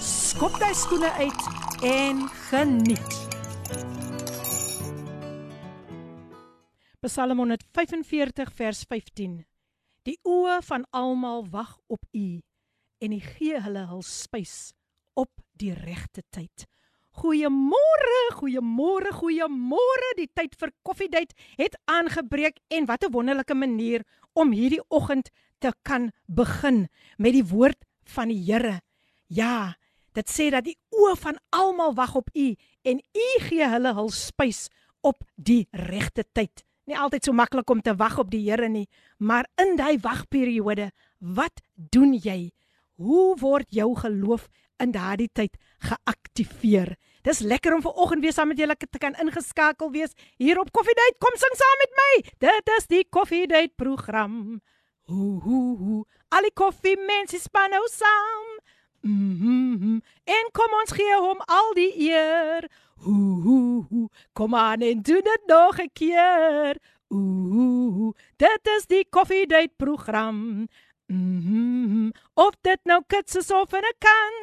skop jy skoene uit en geniet. Psalm 145 vers 15. Die oë van almal wag op U en U gee hulle hul spys op die regte tyd. Goeiemôre, goeiemôre, goeiemôre. Die tyd vir koffiedייט het aangebreek en wat 'n wonderlike manier om hierdie oggend te kan begin met die woord van die Here. Ja, Dit sê dat die oë van almal wag op u en u gee hulle hul spys op die regte tyd. Nie altyd so maklik om te wag op die Here nie, maar in daai wagperiode, wat doen jy? Hoe word jou geloof in daardie tyd geaktiveer? Dis lekker om ver oggend weer saam met julle te kan ingeskakel wees hier op Coffee Date. Kom sing saam met my. Dit is die Coffee Date program. Hoe hoe hoe. Al die koffie mense span nou saam. Mhm. Mm en kom ons gee hom al die eer. Ho ho ho. Kom aan en doen dit nog 'n keer. Ooh, dit is die Koffiedייט program. Mhm. Mm of dit nou kits is of in 'n kan.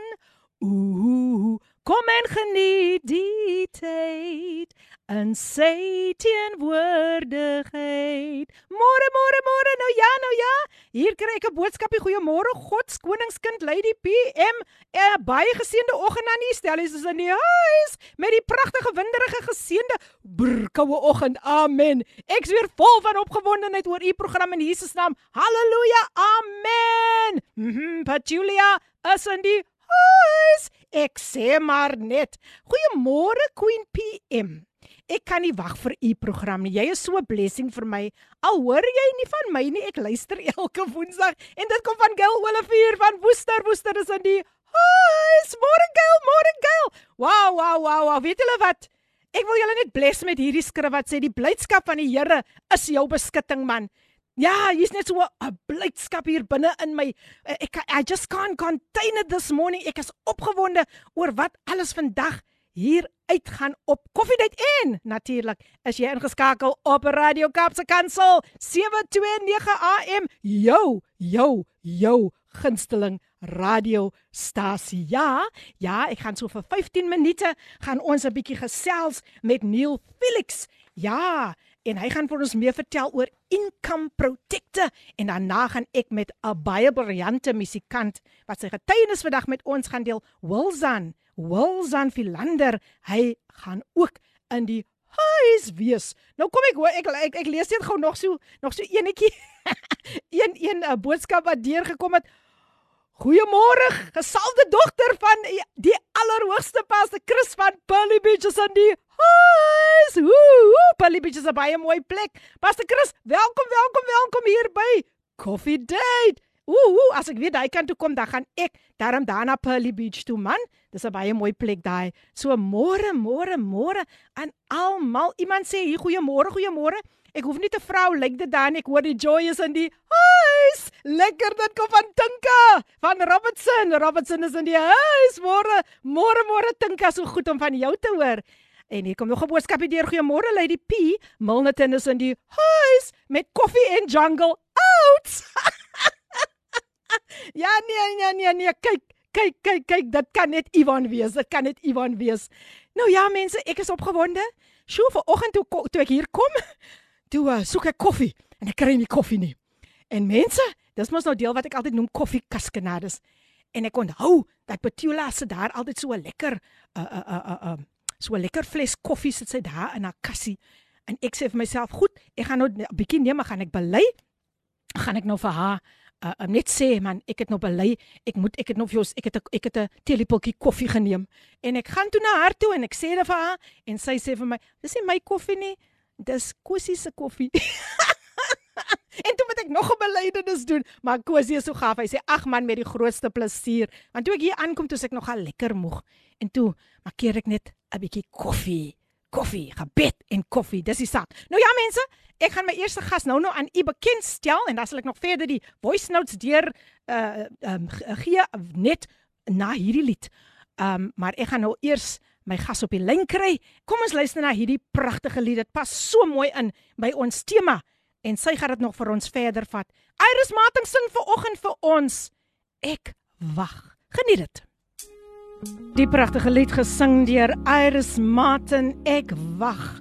Ooh, kom en geniet die tyd in sy teenwoordigheid. Môre, môre, môre, nou ja, nou ja. Hier kry ek 'n boodskapie. Goeiemôre, God se koningskind Lady PM. 'n Baie geseënde oggend aan u. Stel is in die huis met die pragtige winderige geseënde brkoue oggend. Amen. Ek's weer vol van opgewondenheid oor u program in Jesus naam. Halleluja. Amen. Mhm. Mm Julia is in die huis. Ek sê maar net. Goeiemôre Queen PM. Ek kan nie wag vir u program nie. Jy is so 'n blessing vir my. Al hoor jy nie van my nie, ek luister elke Woensdag en dit kom van Gil Olivier van Woester. Woester is in die huis. Môre Gil, môre Gil. Wow, wow, wow, wow. Weet julle wat? Ek wil julle net bless met hierdie skrif wat sê die blydskap van die Here is jou beskutting man. Ja, hier's net so 'n blydskap hier binne in my. Ek I just can't contain it this morning. Ek is opgewonde oor wat alles vandag hier uitgaan op Koffiedייט en natuurlik is jy ingeskakel op Radio Kaapse Kansel 729 AM jou jou jou gunsteling radiostasie. Ja, ja, ek gaan so vir 15 minute gaan ons 'n bietjie gesels met Neil Felix. Ja, en hy gaan vir ons meer vertel oor income protector en daarna gaan ek met 'n baie briljante musikant wat sy getuienis vandag met ons gaan deel, Wilson. Wilson Philander, hy gaan ook in die huis wees. Nou kom ek hoor ek ek, ek lees net gou nog so nog so enetjie een een 'n boodskap wat deurgekom het. Goeiemôre, gesalde dogter van die allerhoogste pastor Chris van Pearly Beach is in die huis. Ooh, Pearly Beach is 'n baie mooi plek. Pastor Chris, welkom, welkom, welkom hier by Coffee Date. Ooh, ooh, as ek weer daai kant toe kom, dan gaan ek daarom daarna Pearly Beach toe, man. Dis 'n baie mooi plek daai. So môre, môre, môre aan almal. Iemand sê hier goeiemôre, goeiemôre. Ek hoef nie te vrou lyk dit dan ek hoor die joy is in die huis. Lekker dit kom van Tinka van Robertson. Robertson is in die huis. Môre, môre, môre Tinka, so goed om van jou te hoor. En hier kom nog 'n boodskapie deur. Goeiemôre Lady P. Milnerton is in die huis met koffie en jungle oats. ja nee nee nee nee kyk kyk kyk kyk dit kan net Ivan wees dit kan net Ivan wees nou ja mense ek is opgewonde sjoe vanoggend toe toe ek hier kom toe uh, soek ek koffie en ek kry nie koffie nie. En mense dis mos nou deel wat ek altyd noem koffie kaskenades en ek onthou dat Petula se daar altyd so 'n lekker uh uh uh uh, uh so 'n lekker fles koffie sit sy daar in haar kassie. En ek sê vir myself goed ek gaan nou 'n bietjie neem gaan ek bely? Gaan ek nou vir haar uh, um, net sê man, ek het nou bely, ek moet ek het nou vir ons ek het a, ek het 'n teelepeltjie koffie geneem. En ek gaan toe na haar toe en ek sê dit vir haar en sy sê vir my, dis nie my koffie nie, dis Kosie se koffie. En toe moet ek nog 'n belydenis doen, maar Kosie is so gaaf. Hy sê: "Ag man, met die grootste plesier." Want toe ek hier aankom, toe ek nog al lekker moeg. En toe maak ek net 'n bietjie koffie. Koffie, gebed en koffie. Dis die saak. Nou ja mense, ek gaan my eerste gas nou nou aan u bekendstel en dan sal ek nog verder die voice notes deur uh um, gee net na hierdie lied. Um maar ek gaan nou eers my gas op die lyn kry. Kom ons luister na hierdie pragtige lied. Dit pas so mooi in by ons tema en sy gaan dit nog vir ons verder vat. Iris Mating sing vir oggend vir ons. Ek wag. Geniet dit. Die pragtige lied gesing deur Iris Martin Ek wag.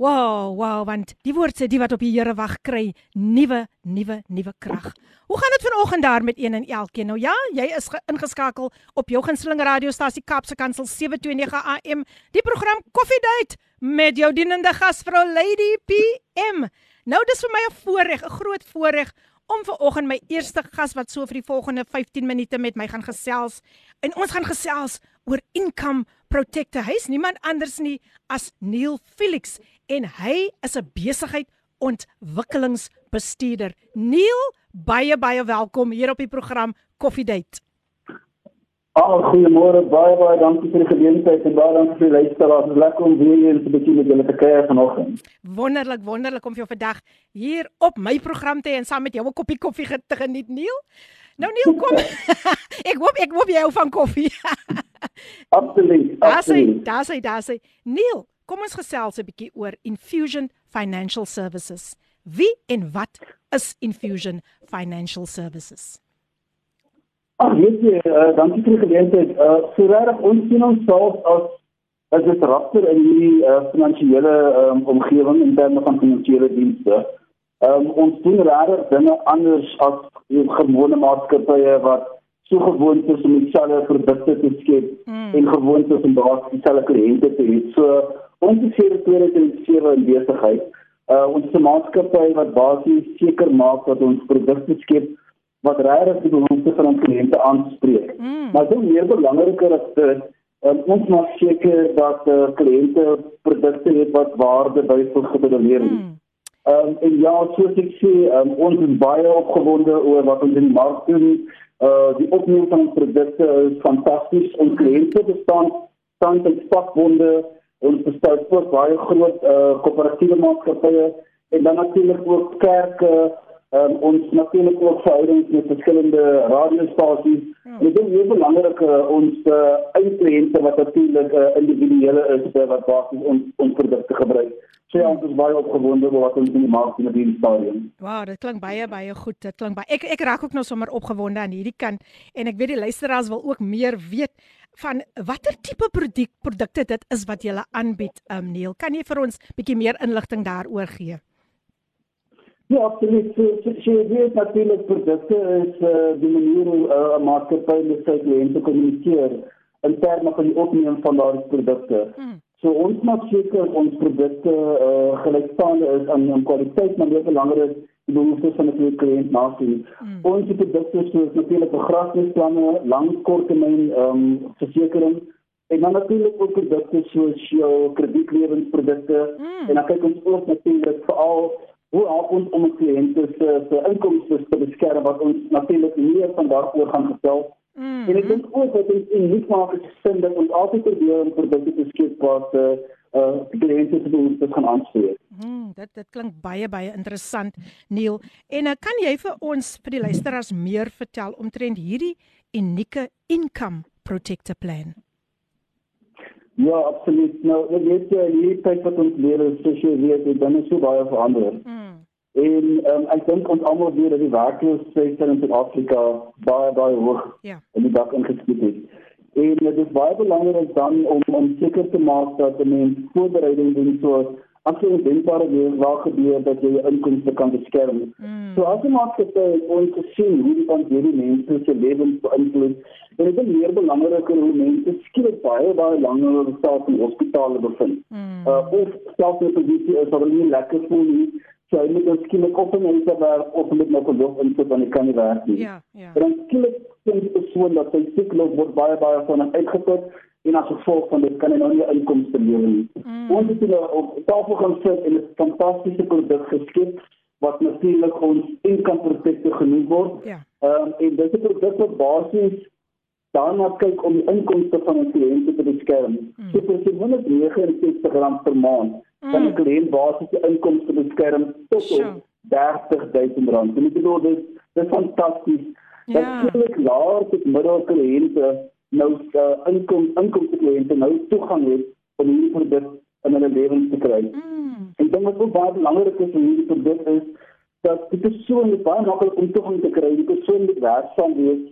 Wow, wow, want die woord sê die wat op die Here wag kry nuwe, nuwe, nuwe krag. Hoe gaan dit vanoggend daar met een en elkeen? Nou ja, jy is ingeskakel op jou gunsteling radiostasie Kapse Kansel 729 AM. Die program Coffee Date met jou dienende gasvrou Lady PM. Nou dis vir my 'n voorreg, 'n groot voorreg om vanoggend my eerste gas wat so vir die volgende 15 minute met my gaan gesels. En ons gaan gesels oor income protector. Hy's niemand anders nie as Neil Felix en hy is 'n besigheid ontwikkelingsbestuurder. Neil, baie baie welkom hier op die program Coffee Date. Ah, goeiemôre. Baie baie dankie vir die geleentheid en baie dankie vir die luisteraars. Dit is lekker om weer hier 'n bietjie met julle te kuier vanoggend. Wonderlik, wonderlik om jou vandag hier op my program te hê en saam met jou 'n koppie koffie te geniet, Neil. Nou Neil, kom. ek hoop ek hoop jy hou van koffie. absoluut. Daar sê, daar sê, daar sê. Neil, kom ons gesels 'n bietjie oor Infusion Financial Services. Wie en wat is Infusion Financial Services? Ag, weet jy, uh, dankie vir die geleentheid. Uh so regtig ons sien ons self as as 'n rapper in die uh, finansiële um, omgewing in terme van finansiële dienste. Um ons doen regtig dinge anders as die gewone maatskappye wat so gewoond is om dieselfde produkte te skep mm. en gewoond is om daar dieselfde kliënte te hê. So ons is hier dit in sewe besigheid. Uh ons is 'n maatskappy wat basies seker maak dat ons produkte skep wat regtig die behoeftes van ons kliënte aanspreek. Mm. Maar dit is meer belangriker as dit um, ons maak seker dat die uh, kliënte produkte het wat waarde byvoeg gebedoeleer. Mm. Um, en ja, soos ek sê, um, ons is baie opgewonde oor wat ons in die mark doen. Uh die opname van ons produkte is fantasties. Ons kliënte bestaan staan in vakbonde en bestaan ook baie groot uh koöperatiewe maatskappye en dan natuurlik ook kerke um, ons natuurlik ook verhoudings met verskillende radiostasies. Hmm. En dit is baie belangrik uh, ons uh, eindkliënte wat natuurlik uh, individuele is uh, wat basies ons ons produkte gebruik. So ja, ons is baie opgewonde oor wat ons in die mark op hierdie stadium. Wow, dit klink baie baie goed. Dit klink baie. Ek ek raak ook nou sommer opgewonde aan hierdie kant en ek weet die luisteraars wil ook meer weet van watter tipe produk produkte dit is wat jy aanbied, um, Neil. Kan jy vir ons bietjie meer inligting daaroor gee? Ja, absoluut. So, so, so weet natuurlijk producten is uh, de manier hoe uh, een maatschappij met zijn cliënten communiceren in termen van die opnemen van die producten. Mm. So ons maak seker ons produkte uh, gelykstaande is aan aan kwaliteit maar baie belangrik die behoeftes van die kliënt nasien. Mm. Ons produkte soos natuurlik begrafnisplanne, langkorttermyn ehm um, versekerings en dan natuurlik ook produkte soos jou kredietleweringsprodukte mm. en dan kyk ons ook natuurlik veral hoe help ons om kliënte se se inkomste te beskerm wat ons natuurlik meer van daaroor gaan gestel. Mm. En ek dink ook dat dit in nie maar is sin dat ons altyd probeer om produkte te skep wat eh uh, kliënte se behoeftes gaan aanspreek. Mm, dit dit klink baie baie interessant Neil. En uh, kan jy vir ons vir die luisteraars meer vertel omtrent hierdie unieke income protector plan? Ja, absoluut. Nou, ek weet jy hierdie tyd wat ons leef, soos jy weet, dit is so baie verander. Mm. En um, ek dink ons almal weet dat die werkloosheid in Suid-Afrika baie baie hoog ja. in die dak ingeskiet het. En dit is baie belangrik dan om om seker te maak dat mense voorbereiding doen soos as jy 'n denkbare weer waar gebeur dat jy jou inkomste kan beskerm. Mm. So as jy maak dit ons gesien hoe die pandemie mense se lewens beïnvloed. En dit is meer belangriker hoe mense skielik baie baie langer self in hospitale bevind. Mm. Uh of self in 'n posisie is waar hulle nie lekker voel nie. So jy moet dan skielik op 'n mense werk of met nog 'n loop in sit want jy kan nie werk nie. Ja, ja. Dan skielik sien die persoon dat sy siek loop word baie baie van uitgeput en as gevolg van dit kan hy nou nie inkomste lewer nie. Mm. Ons het hulle op tafel gaan sit en 'n fantastiese produk geskep wat natuurlik ons income protekte genoem word. Ja. Ehm um, en dit is 'n produk wat basies daarna kyk om die inkomste van 'n kliënt te beskerm. Mm. So vir 169 rand per maand mm. kan 'n kliënt basies die inkomste beskerm tot sure. 30000 rand. En ek bedoel dit dis fantasties. Ja. Dat skielik laer tot middelkliënte nou uh, inkom inkomste kliënte nou toegang het om hierdie produk in hulle lewens te kry. Mm. En dan wat ook baie belangrik is vir hierdie produk is dat die persoon baie maklik om toegang te kry. Die persoon moet werksaam wees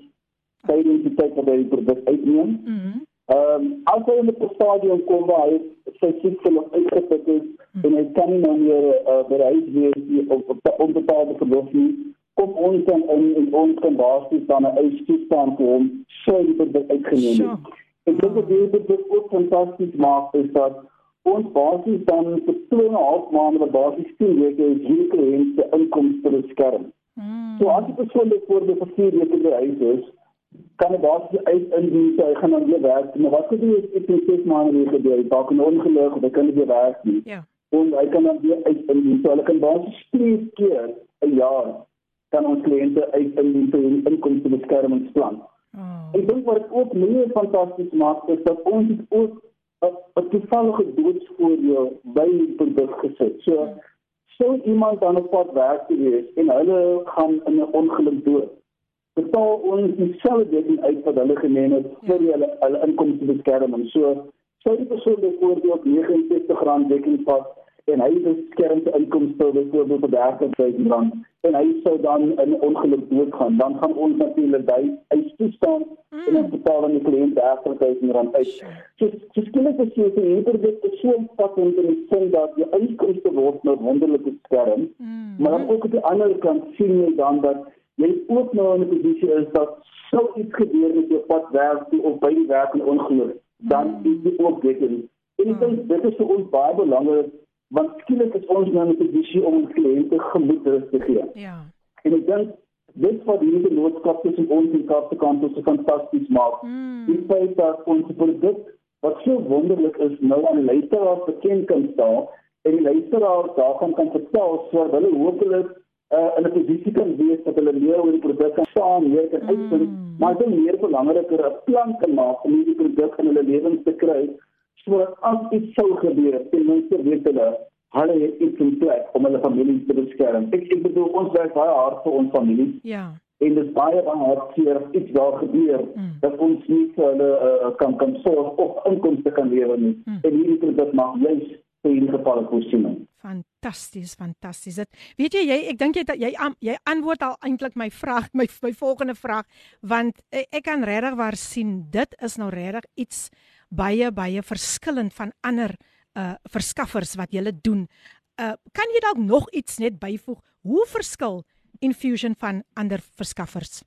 sy identiteit wat hy produk uitneem. Mhm. Ehm um, as hy in 'n stadium kom waar hy sy siekte nog uitgeput is mm -hmm. en hy kan nie nou meer uh, bereid wees op op die onbetaalde verlof nie, kom ons dan in en ons kan basies dan 'n eis toestaan kom sy die produk uitgeneem het. En dit wat dit dit ook fantasties maak is dat ons basies dan vir 2,5 maande basies 10 weke is hierdie kliënt se inkomste beskerm. Mm. So as die persoon dit voor die vier weke by huis is, kan hy basies uit in die hy gaan dan weer werk. Maar wat gebeur as ek net ses maande weer gebeur? Dalk 'n ongeluk of ek kan nie weer werk nie. Ja. En hy kan dan weer uit in die so hulle kan basies twee keer 'n jaar kan ons kliënte uit in die die inkomste beskermingsplan. Oh. Ek dink wat ook meer fantasties maak is dat ons dit ook 'n toevallige doodsvoordeel by die produk gesit. So hmm. sou iemand dan op pad werk te wees en hulle gaan in 'n ongeluk dood betaal ons dieselfde ding uit wat hulle geneem het vir hulle hulle inkomste beskerming. So sou die persoon byvoorbeeld 69 rand dekking pas en hy het 'n skermde inkomste byvoorbeeld vir 30000 rand en hy sou dan in ongeluk doodgaan, dan gaan ons natuurlik by eis toestaan mm. en ons betaal aan die kliënt 30000 rand uit. So so skielik is jy vir hierdie dit is so passend in die sin dat die inkomste word nou wonderlik beskerm. Mm. Maar dan ook op die ander kant sien jy dan dat jy ook nou in 'n posisie is dat sou iets gebeur met jou pad werk of by die werk en ongeluk, dan mm. is dit ook dit. En ek dink dit is vir ons baie belangrik want skielik is ons nou in 'n posisie om ons kliënte gemoedsrus te gee. Ja. En ek dink dit wat hierdie boodskap tussen ons en Kaapse Kantoor so fantasties maak. Mm. Die feit dat ons produk wat so wonderlik is nou aan luisteraars bekend kan staan en die luisteraars daarvan kan vertel sodat hulle hopelik uh, in 'n posisie kan wees dat hulle meer oor die produk kan staan, meer kan uitvind, mm. maar dit is meer belangriker 'n plan te maak om hierdie produk in hulle lewens te kry sodat as iets sou gebeur, ten minste weet hulle hulle het iets in plek om hulle familie te beskerm. Ek ek bedoel ons werk baie hard vir ons familie. Ja. En dit is baie baie hartseer iets daar gebeur mm. dat ons nie vir hulle uh, kan kan sorg of inkomste kan lewer nie. Mm. En hierdie produk maak juist vir hierdie gevalle voorsiening. Fantasties, fantasties. Dit weet jy jy ek dink jy jy jy antwoord al eintlik my vraag, my my volgende vraag want ek, ek kan regtig waar sien dit is nou regtig iets baie baie verskillend van ander uh verskaffers wat jy doen. Uh kan jy dalk nog iets net byvoeg? Hoe verskil Infusion van ander verskaffers?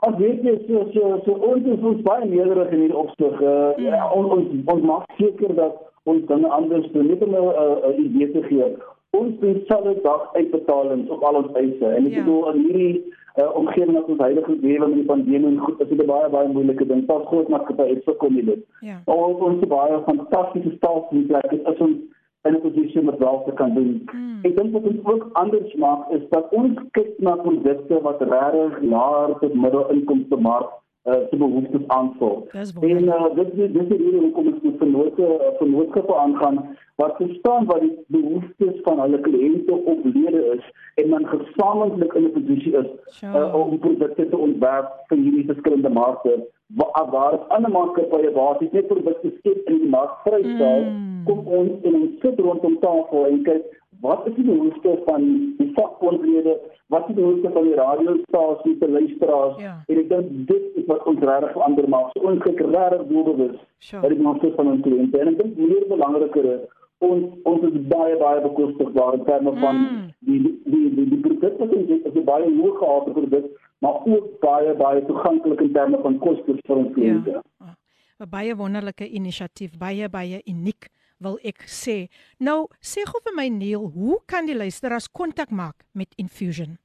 As weet jy so so so ons is baie nederig in hierdie opsig. Uh, mm. ons ons ons maak seker dat ons dinge anders doen. Net om 'n idee te gee. Ons doen selfe dag uitbetalings op al ons eise. En ek ja. bedoel in hierdie uh, omgewing wat ons heilige lewe met die pandemie en goed, is dit baie baie moeilike ding. Pas groot maatskappye het sukkel met dit. Ja. Ons ons baie fantastiese staf in plek. Dit is ons in 'n posisie om dit wel te kan doen. Mm. Ek dink wat ons ook anders maak is dat ons kyk na produkte wat regtig laer tot middelinkomste mark uh, se behoeftes aanvul. En uh, dit dit is hierdie hoekom ons met vennote vennootskappe aangaan wat verstaan wat die behoeftes van hulle kliënte of lede is en dan gesamentlik in 'n posisie is sure. uh, om produkte te ontwerp vir hierdie verskillende markte waar waar ander maatskappye basies net produkte skep in die mark vrystel mm. kom ons en ons sit rondom tafel en kyk wat is die behoefte van die vakbondlede, wat is die behoefte van die radiostasie te luisteraars ja. en ek dink dit is wat ons regtig verander maak. So ons kyk regtig doelbewus sure. by die behoeftes van ons kliënte en ek dink meer belangriker is ons ons is baie baie bekostigbaar in terme van mm. die die die die produkte wat ons het, is baie hoë gehalte produk, maar ook baie baie toeganklik in terme van kostes vir ons kliënte. Ja. 'n Baie wonderlike inisiatief, baie baie uniek wil ek sê. Nou, sê gou vir my Neil, hoe kan die luisteraars kontak maak met Infusion?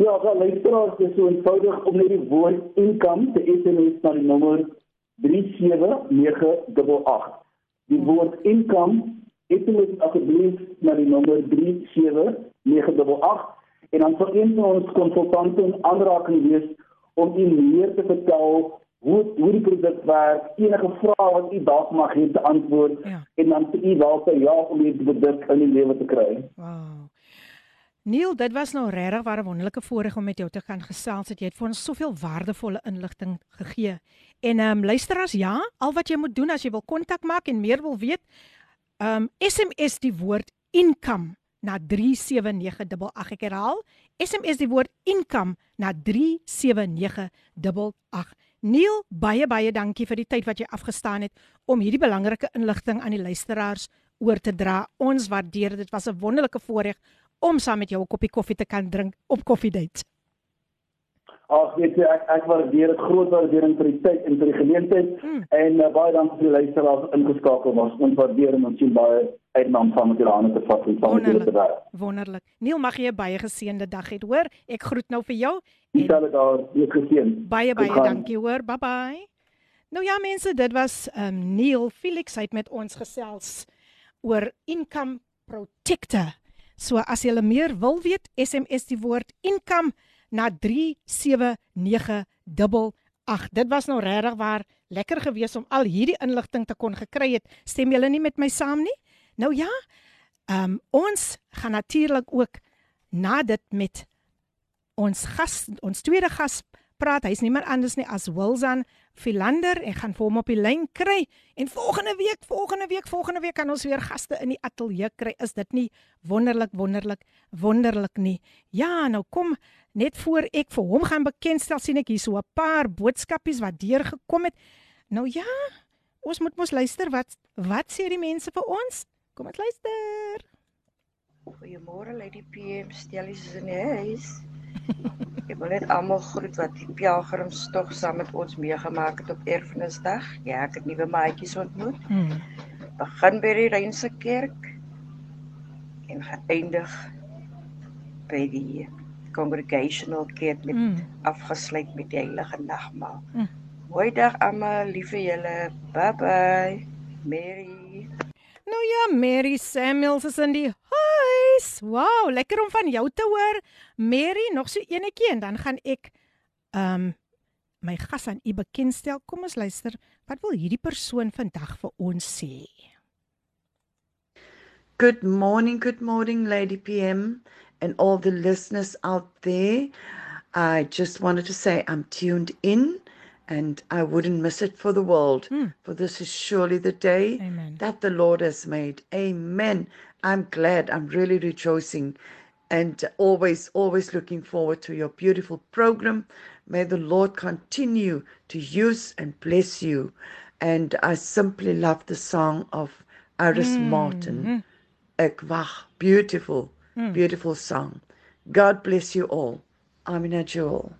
Ja, wel luisteraars, dis so eenvoudig om net die woord income te SMS na die nommer 37988. Die hmm. woord income SMS asseblief na die nommer 37988 en dan sal een van ons konsultante in aanraking wees om u meer te vertel hoe hoe die produk werk, enige vrae wat u dalk mag hê te antwoord Ja. en dan te u dalk te ja om die produk in die lewe te kry. Wow. Neil, dit was nou regtig 'n wonderlike voorreg om met jou te kan gesels. Het jy het vir ons soveel waardevolle inligting gegee. En ehm um, luisteraars, ja, al wat jy moet doen as jy wil kontak maak en meer wil weet, ehm um, SMS die woord income na 37988 ek herhaal. SMS die woord income na 37988. Neil, baie baie dankie vir die tyd wat jy afgestaan het om hierdie belangrike inligting aan die luisteraars oor te dra. Ons waardeer dit. Dit was 'n wonderlike voorreg om saam met jou 'n koppie koffie te kan drink op Coffee Date. Ag weet jy ek ek waardeer dit groot waardering vir die tyd en vir die geleentheid Hmm. en uh, baie dankie vir die luisteraars ingeskakel was. Ons waardeer en ons sien baie uit na om saam met julle hande te vat en saam met julle te werk. Wonderlik. Neil, mag jy 'n baie geseënde dag hê, hoor? Ek groet nou vir jou. Dieselfde daar, wees geseën. baie baie Goed gaan. dankie, hoor. Bye bye. Nou ja, mense, dit was um Neil Felix hy het met ons gesels oor income protector. So as jy meer wil weet, SMS die woord income na 37988. Dit was nou regtig waar lekker geweest om al hierdie inligting te kon gekry het. Stem julle nie met my saam nie? Nou ja, ehm um, ons gaan natuurlik ook na dit met ons gas, ons tweede gas praat. Hy's niemand anders nie as Wilson Philander. Ek gaan vir hom op die lyn kry en volgende week, volgende week, volgende week kan ons weer gaste in die ateljee kry. Is dit nie wonderlik, wonderlik, wonderlik nie? Ja, nou kom net voor ek vir hom gaan bekendstel sien ek hier so 'n paar boodskapies wat deurgekom het. Nou ja, ons moet mos luister wat wat sê die mense vir ons? Kom ons luister. Goeiemôre Lady PM, stellies is in die huis. Ek wil net almal groet wat die pelgrimstog saam met ons meegemaak het op Erfenisdag. Ja, ek het nuwe maatjies ontmoet. Hmm. Begin by die Reinse kerk en geëindig by die Congregational kerk met Hmm. afgesluit met die heilige nagmaal. Mm. Mooi dag almal, lieve julle. Bye bye. Mary. Nou ja, Mary Samuels is in die huis. Wow, lekker om van jou te hoor. Mary, nog so enetjie en dan gaan ek ehm um, my gas aan u bekendstel. Kom ons luister. Wat wil hierdie persoon vandag vir ons sê? Good morning, good morning, Lady PM, and all the listeners out there. I just wanted to say I'm tuned in and I wouldn't miss it for the world, Mm. for this is surely the day Amen. that the Lord has made. Amen. I'm glad, I'm really rejoicing and always, always looking forward to your beautiful program. May the Lord continue to use and bless you. And I simply love the song of Iris hmm. Martin. Hmm. Ek wag. Beautiful, hmm. beautiful song. God bless you all. Amina Jewel.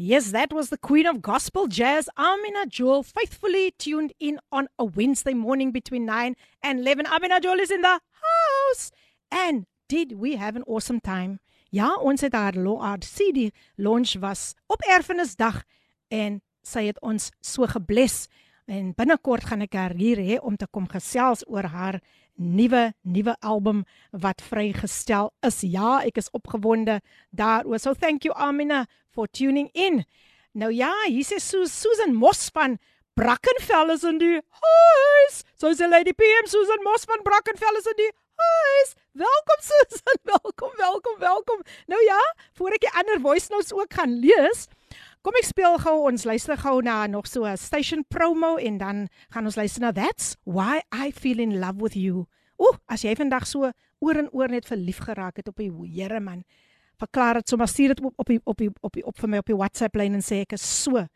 Yes, that was the Queen of Gospel Jazz, Amina Joel, faithfully tuned in on a Wednesday morning between 9 and 11. Amina Joel is in the house. And did we have an awesome time? Ja, ons het haar lo- haar CD launch was op Erfenisdag en sy het ons so gebless en binnekort gaan ek haar hier hê om te kom gesels oor haar nuwe nuwe album wat vrygestel is. Ja, ek is opgewonde daaroor. So thank you Amina for tuning in. Nou ja, hier sê Su Susan Mos van Brackenfell is in die huis. So is Lady PM Susan Mos van Brackenfell is in die huis. Welkom Susan, welkom, welkom, welkom. Nou ja, voor ek die ander voice notes ook gaan lees, kom ek speel gou ons luister gou na nog so 'n station promo en dan gaan ons luister na That's Why I Feel in Love with You. Ooh, as jy vandag so oor en oor net verlief geraak het op die Here man. Verklaar dit sommer stuur dit op op die, op die, op die, op vir my op die WhatsApp lyn en sê ek is so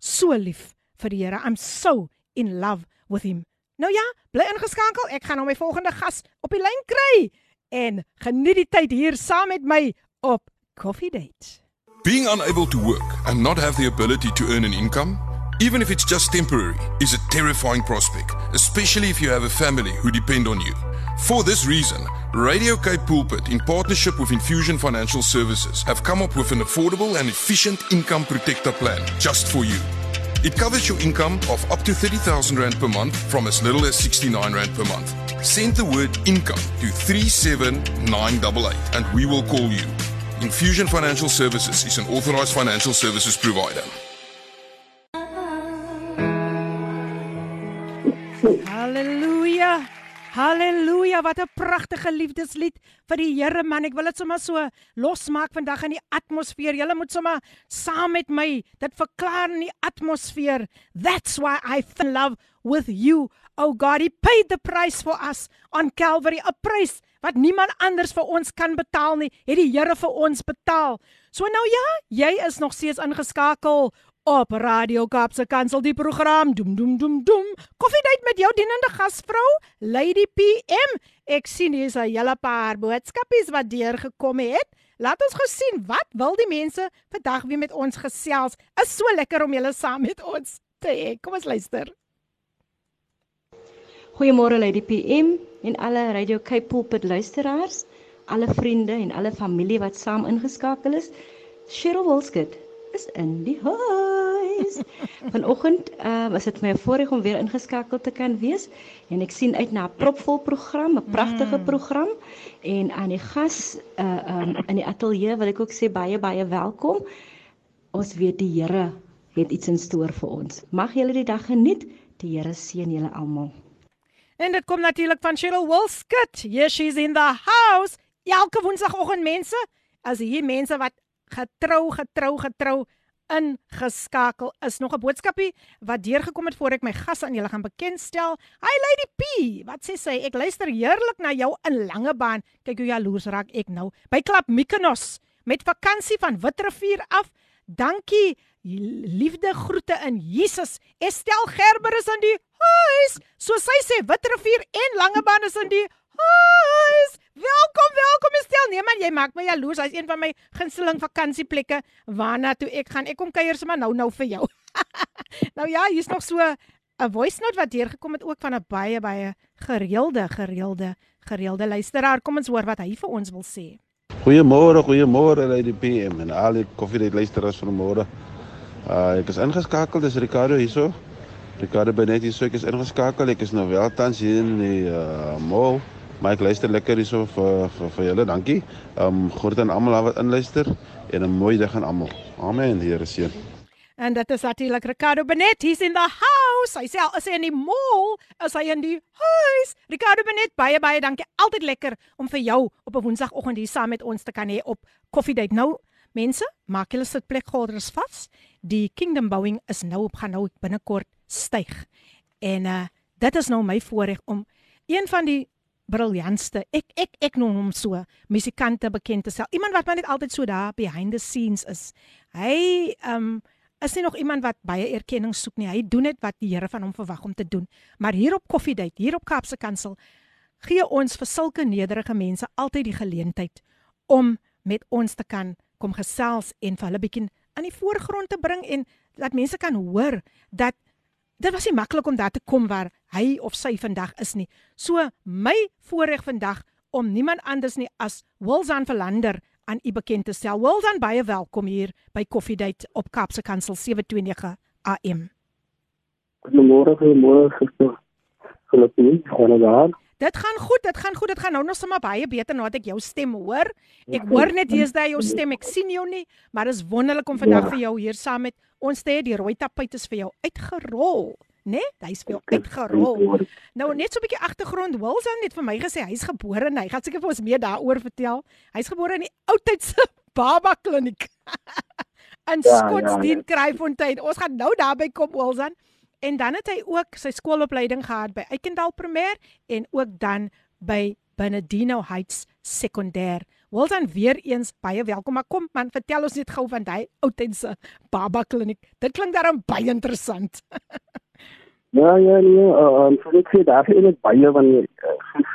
so lief vir die Here. I'm so in love with him. Nou ja, bly ingeskakel. Ek gaan nou my volgende gas op die lyn kry en geniet die tyd hier saam met my op Coffee Date. Being unable to work and not have the ability to earn an income, even if it's just temporary, is a terrifying prospect, especially if you have a family who depend on you. For this reason, Radio Cape Pulpit, in partnership with Infusion Financial Services, have come up with an affordable and efficient income protector plan just for you. It covers your income of up to 30,000 Rand per month from as little as 69 Rand per month. Send the word income to 37988 and we will call you. Infusion Financial Services is an authorized financial services provider. Halleluja. Halleluja, wat 'n pragtige liefdeslied vir die Here man. Ek wil dit sommer so losmaak vandag in die atmosfeer. Julle moet sommer saam met my dit verklaar in die atmosfeer. That's why I fell in love with you. Oh God, he paid the price for us on Calvary, a price wat niemand anders vir ons kan betaal nie, het die Here vir ons betaal. So nou ja, jy is nog steeds ingeskakel op Radio Kaapse Kansel die program doem doem doem doem koffiedייט met jou dienende gasvrou Lady PM ek sien hier's 'n hele paar boodskapies wat deurgekom het laat ons gesien wat wil die mense vandag weer met ons gesels is so lekker om julle saam met ons te hê kom ons luister Goeiemôre Lady PM en alle Radio Cape Pulpit luisteraars alle vriende en alle familie wat saam ingeskakel is Cheryl Wolskut is in die huis. Vanoggend uh, was dit my voorreg om weer ingeskakel te kan wees en ek sien uit na 'n propvol program, 'n pragtige mm. program en aan die gas uh, um, in die ateljee wil ek ook sê baie baie welkom. Ons weet die Here het iets in stoor vir ons. Mag julle die dag geniet. Die Here seën julle almal. En dit kom natuurlik van Cheryl Wolskut. Yes, she's in the house. Elke woensdagoggend mense, as hier mense wat getrou getrou getrou ingeskakel is nog 'n boodskapie wat deurgekom het voor ek my gas aan julle gaan bekendstel. Hi Lady P, wat sê sy? Ek luister heerlik na jou in Langebaan. Kyk hoe jaloers raak ek nou. By Klap Mykonos met vakansie van Witrifuur af. Dankie. Liefde groete in Jesus. Estel Gerber is in die huis. So sy sê Witrifuur en Langebaan is in die huis. Welkom, welkom Estel. Nee man, jy maak my jaloers. Hy's een van my gunsteling vakansieplekke waarna toe ek gaan. Ek kom kuier sommer nou nou vir jou. nou ja, hier's nog so 'n voice note wat deurgekom het ook van 'n baie baie gereelde gereelde gereelde luisteraar. Kom ons hoor wat hy vir ons wil sê. Goeiemôre, goeiemôre uit die PM en al die koffiedייט luisteraars van môre. Uh ek is ingeskakel, dis Ricardo hierso. Ricardo Benet hierso, ek is ingeskakel. Ek is nou wel tans hier in die uh mall. Maar ek luister lekker hierso vir vir vir julle. Dankie. Um groet aan almal wat inluister en 'n mooi dag aan almal. Amen. Here seën. En dit is natuurlik Ricardo Benet. He's in the house. Hy sê al is hy in die mall, is hy in die huis. Ricardo Benet, baie baie dankie. Altyd lekker om vir jou op 'n Woensdagoggend hier saam met ons te kan hê op Coffee Date. Nou, mense, maak julle sitplekhouders vas. Die Kingdom Bowing is nou op gaan nou binnekort styg. En uh dit is nou my voorreg om een van die briljantste. Ek ek ek noem hom so, musikante bekend te stel. Iemand wat maar net altyd so daar behind the scenes is. Hy um is nie nog iemand wat baie erkenning soek nie. Hy doen net wat die Here van hom verwag om te doen. Maar hier op Coffee Date, hier op Kaapse Kansel, gee ons vir sulke nederige mense altyd die geleentheid om met ons te kan kom gesels en vir hulle bietjie aan die voorgrond te bring en dat mense kan hoor dat dit was nie maklik om daar te kom waar hy of sy vandag is nie. So my voorreg vandag om niemand anders nie as Wilsan Verlander aan u bekend te stel. Wilsan baie welkom hier by Coffee Date op Kaapse Kansel 729 AM. Goeiemôre, goeiemôre gister. Gelukkig, gaan dit? Dit gaan goed, dit gaan goed. Dit gaan nou nog sommer baie beter nou dat ek jou stem hoor. Ek hoor net daar jou stem. Ek sien jou nie, maar dit is wonderlik om vandag ja. vir jou hier saam met ons te hê. Die rooi tapuit is vir jou uitgerol né? Nee, hy speel uitgerol. Nou net so 'n bietjie agtergrond. Wilson het vir my gesê hy's gebore, hy gaan seker vir ons meer daaroor vertel. Hy's gebore in die oudtydse baba kliniek. in ja, Skotsdien ja, ja. Kraaifontein. Ons gaan nou daarby kom Wilson. En dan het hy ook sy skoolopleiding gehad by Eikendal Primêr en ook dan by Benedino Heights Sekondêr. Wilson weer eens baie welkom. Maar kom man, vertel ons net gou van daai oudtydse baba kliniek. Dit klink daarom baie interessant. Ja, ja, nee, uh, um, so ek sê daar is baie van die uh,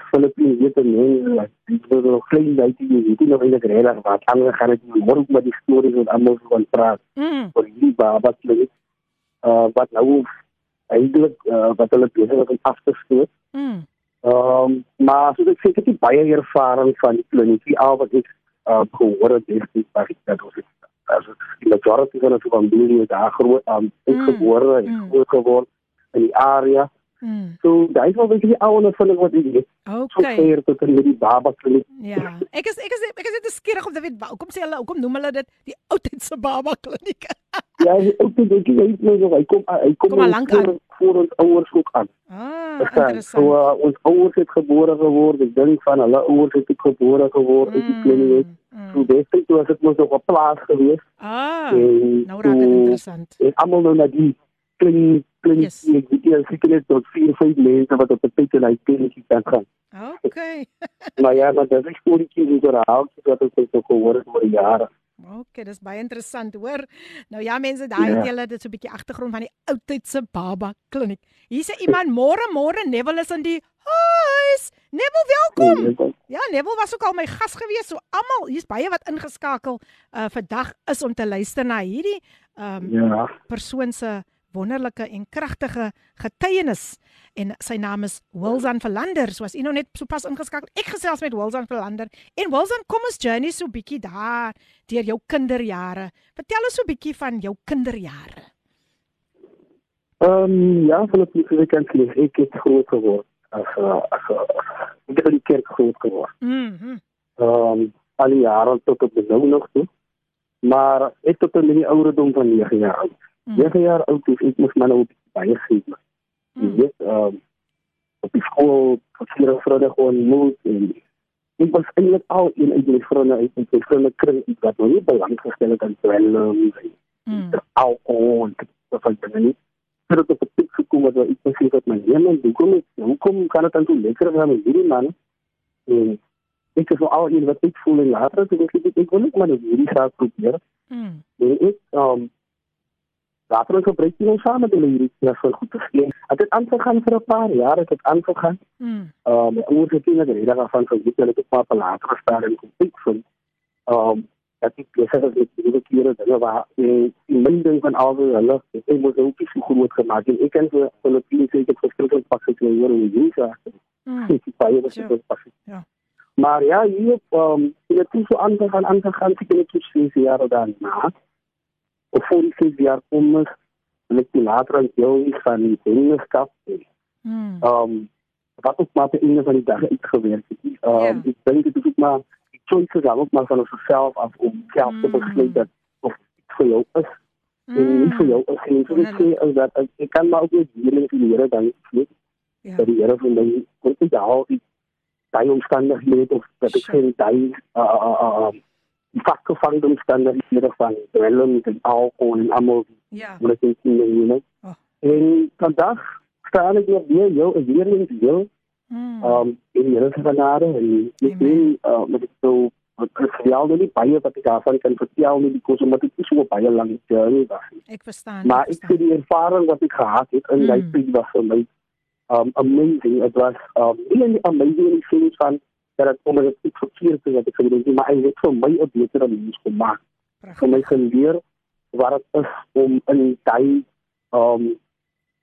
Filippine weet en nee, dit is nog klein baie jy weet nie in die regtig wat aangegaan het nie, maar ook met die stories wat almal van praat. Mm. Vir die baba klinik. Uh wat nou eintlik uh, wat hulle besig is om af te stoot. Mm. Um maar so ek sê ek het baie ervaring van die kliniek, al wat ek uh gehoor het, is dit baie dat ons as die majority van ons familie daar groot aan um, gebore en Mm. groot geword in die area. Mm. So daai is wel 'n bietjie ouene vind wat ek het. So Okay. ver tot in die baba kliniek. Ja. Ek is ek is ek is net skieurig om te weet hoekom sê hulle hoekom noem hulle dit die oudtydse baba kliniek. Ja, ou te dink jy het nou nog hy kom hy kom Kom lank aan. voor ons ouers ook aan. Ah, interessant. So uh, ons ouers het gebore geword. Ek dink van hulle ouers het ook gebore geword in die kliniek. Mm, So destyds was dit mos nog op plaas geweest. Ah, en nou raak dit toe- interessant. En almal nou na die Yes. yes. ek weet nie seker net tot 4 5 mense wat op 'n tyd hy kliniek kan gaan. Okay. Maar ja, maar dit is oor herhaal wat ons het ook gehoor het oor die jare. Okay, dis baie interessant, hoor. Nou ja, mense, daai het julle dit so 'n bietjie agtergrond van die oudtydse baba kliniek. Hier sê iemand môre môre Neville is in die huis. Neville, welkom. Ja, Neville was ook al my gas gewees. So almal, hier's baie wat ingeskakel uh vandag is om te luister na hierdie um Ja. persoon se wonderlike en kragtige getuienis en sy naam is Wilson Verlander. So as u nou net sopas ingeskakel, ek gesels met Wilson Verlander. En Wilson, kom ons journey so bietjie daar deur jou kinderjare. Vertel ons so bietjie van jou kinderjare. Ehm um, ja, van die weekend lees ek het groot geword as as ek het in die kerk groot geword. Mhm. Ehm um, al die jare tot op nou nog toe. Maar ek tot in die ouderdom van 9 jaar oud. Mm. 9 jaar oud is ek mos maar nou die baie geet. Jy Mm. weet, ehm um, op die skool verkeer en vriende gewoon moet en ek was eintlik al een uit die vriende uit die vriende kring iets wat my nie belang gestel het aan dwelm en Mm. alcohol en dat van dinge nie. Maar het op het punt gekomen dat ik misschien wat mijn nemen, hoekom, ik- hoekom kan het dan zo lekker gaan met hierdie man? En ik is wel al een wat ik voel en later, toen ik ik, ik wil ook maar dat hierdie graag proberen. Mm. En ik, um, later gebruik je nou samen de hierdie ja, voor goed te scheen. Het is aangegaan voor een paar jaar, het is aangegaan. Mm. Uh, my ouers het nie net rede daarvan geweet hulle het op 'n later gestaan en gekyk van um dat ek besig is met die kere dinge waar eh, die minding van al die hulle ek moet ook so groot gemaak en ek kan vir Filippine sê ek het verskriklik pas gekry oor hoe jy sê Mm. ek het baie was Ja. dit pas Ja. maar ja hier um ek het toe so aangegaan aangegaan ek het net so 6 jaar daarna of voor die 6 jaar kom ek toe later aan deel van die dienskap Mm. um wat ook maar op 'n van die dae uitgewerk het. Um Ja. ek dink dit is ook maar die choices dan ook maar van onsself af om self te Mm. besluit dat of iets vir jou is en nie vir jou is nie. So dit sê is dat ek, ek kan maar ook net hier in die Here dan weet Ja. dat die Here vir my kon nie daal die daai omstandighede of dat ek geen daai uh uh uh vasgevangde omstandighede van dwelm en alcohol en almal Ja. wat ek sien jy weet. Oh. En vandag staan nog weer jou weer eens heel Mm. um in die Here se genade en sien uh met ek so wat ek vertel nou nie baie wat ek daarvan kan vertel nie because omdat dit nie so baie lank journey was nie. Ek verstaan. Maar ek sê die ervaring wat ek gehad het in daai Mm. tyd was vir my um amazing. It was um really amazing in die sin van dat ek omdat ek verkeerd is wat ek gedoen het, maar hy het vir my 'n beter mens gemaak. Vir my geleer wat dit is om in daai um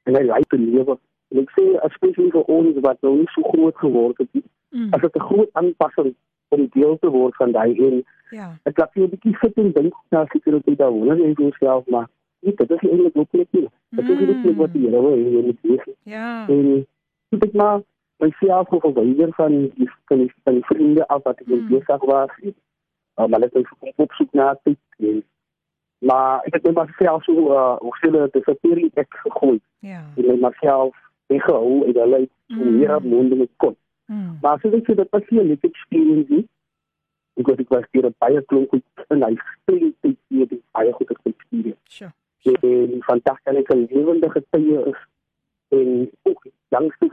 in 'n lewe te lewe. En ek sê especially vir ons wat nou nie so groot geword het nie, Mm. as dit 'n groot aanpassing om deel te word van daai en Ja. ek laat jou 'n bietjie sit en dink na sekuriteit daar wonder jy vir jouself maar nie dit is eintlik ook net nie. Dit is net wat die Here wil hê jy moet wees. Ja. En ek maar myself gou verwyder van die van die, van die vriende af wat ek Mm. besig was. Uh, maar ek het kom opsoek na tyd en maar ek het net maar self so uh, hoe sê dit is theory ek gegooi. Ja. En net maar self weggehou en hulle het so Mm. meer op monde met kon. Mm. Maar ek sê dit was nie 'n experience. Ek het ek was hier baie goed in hy speel tyd hier baie goed experience. Sure. En vandag kan ek 'n lewende getuie is en ook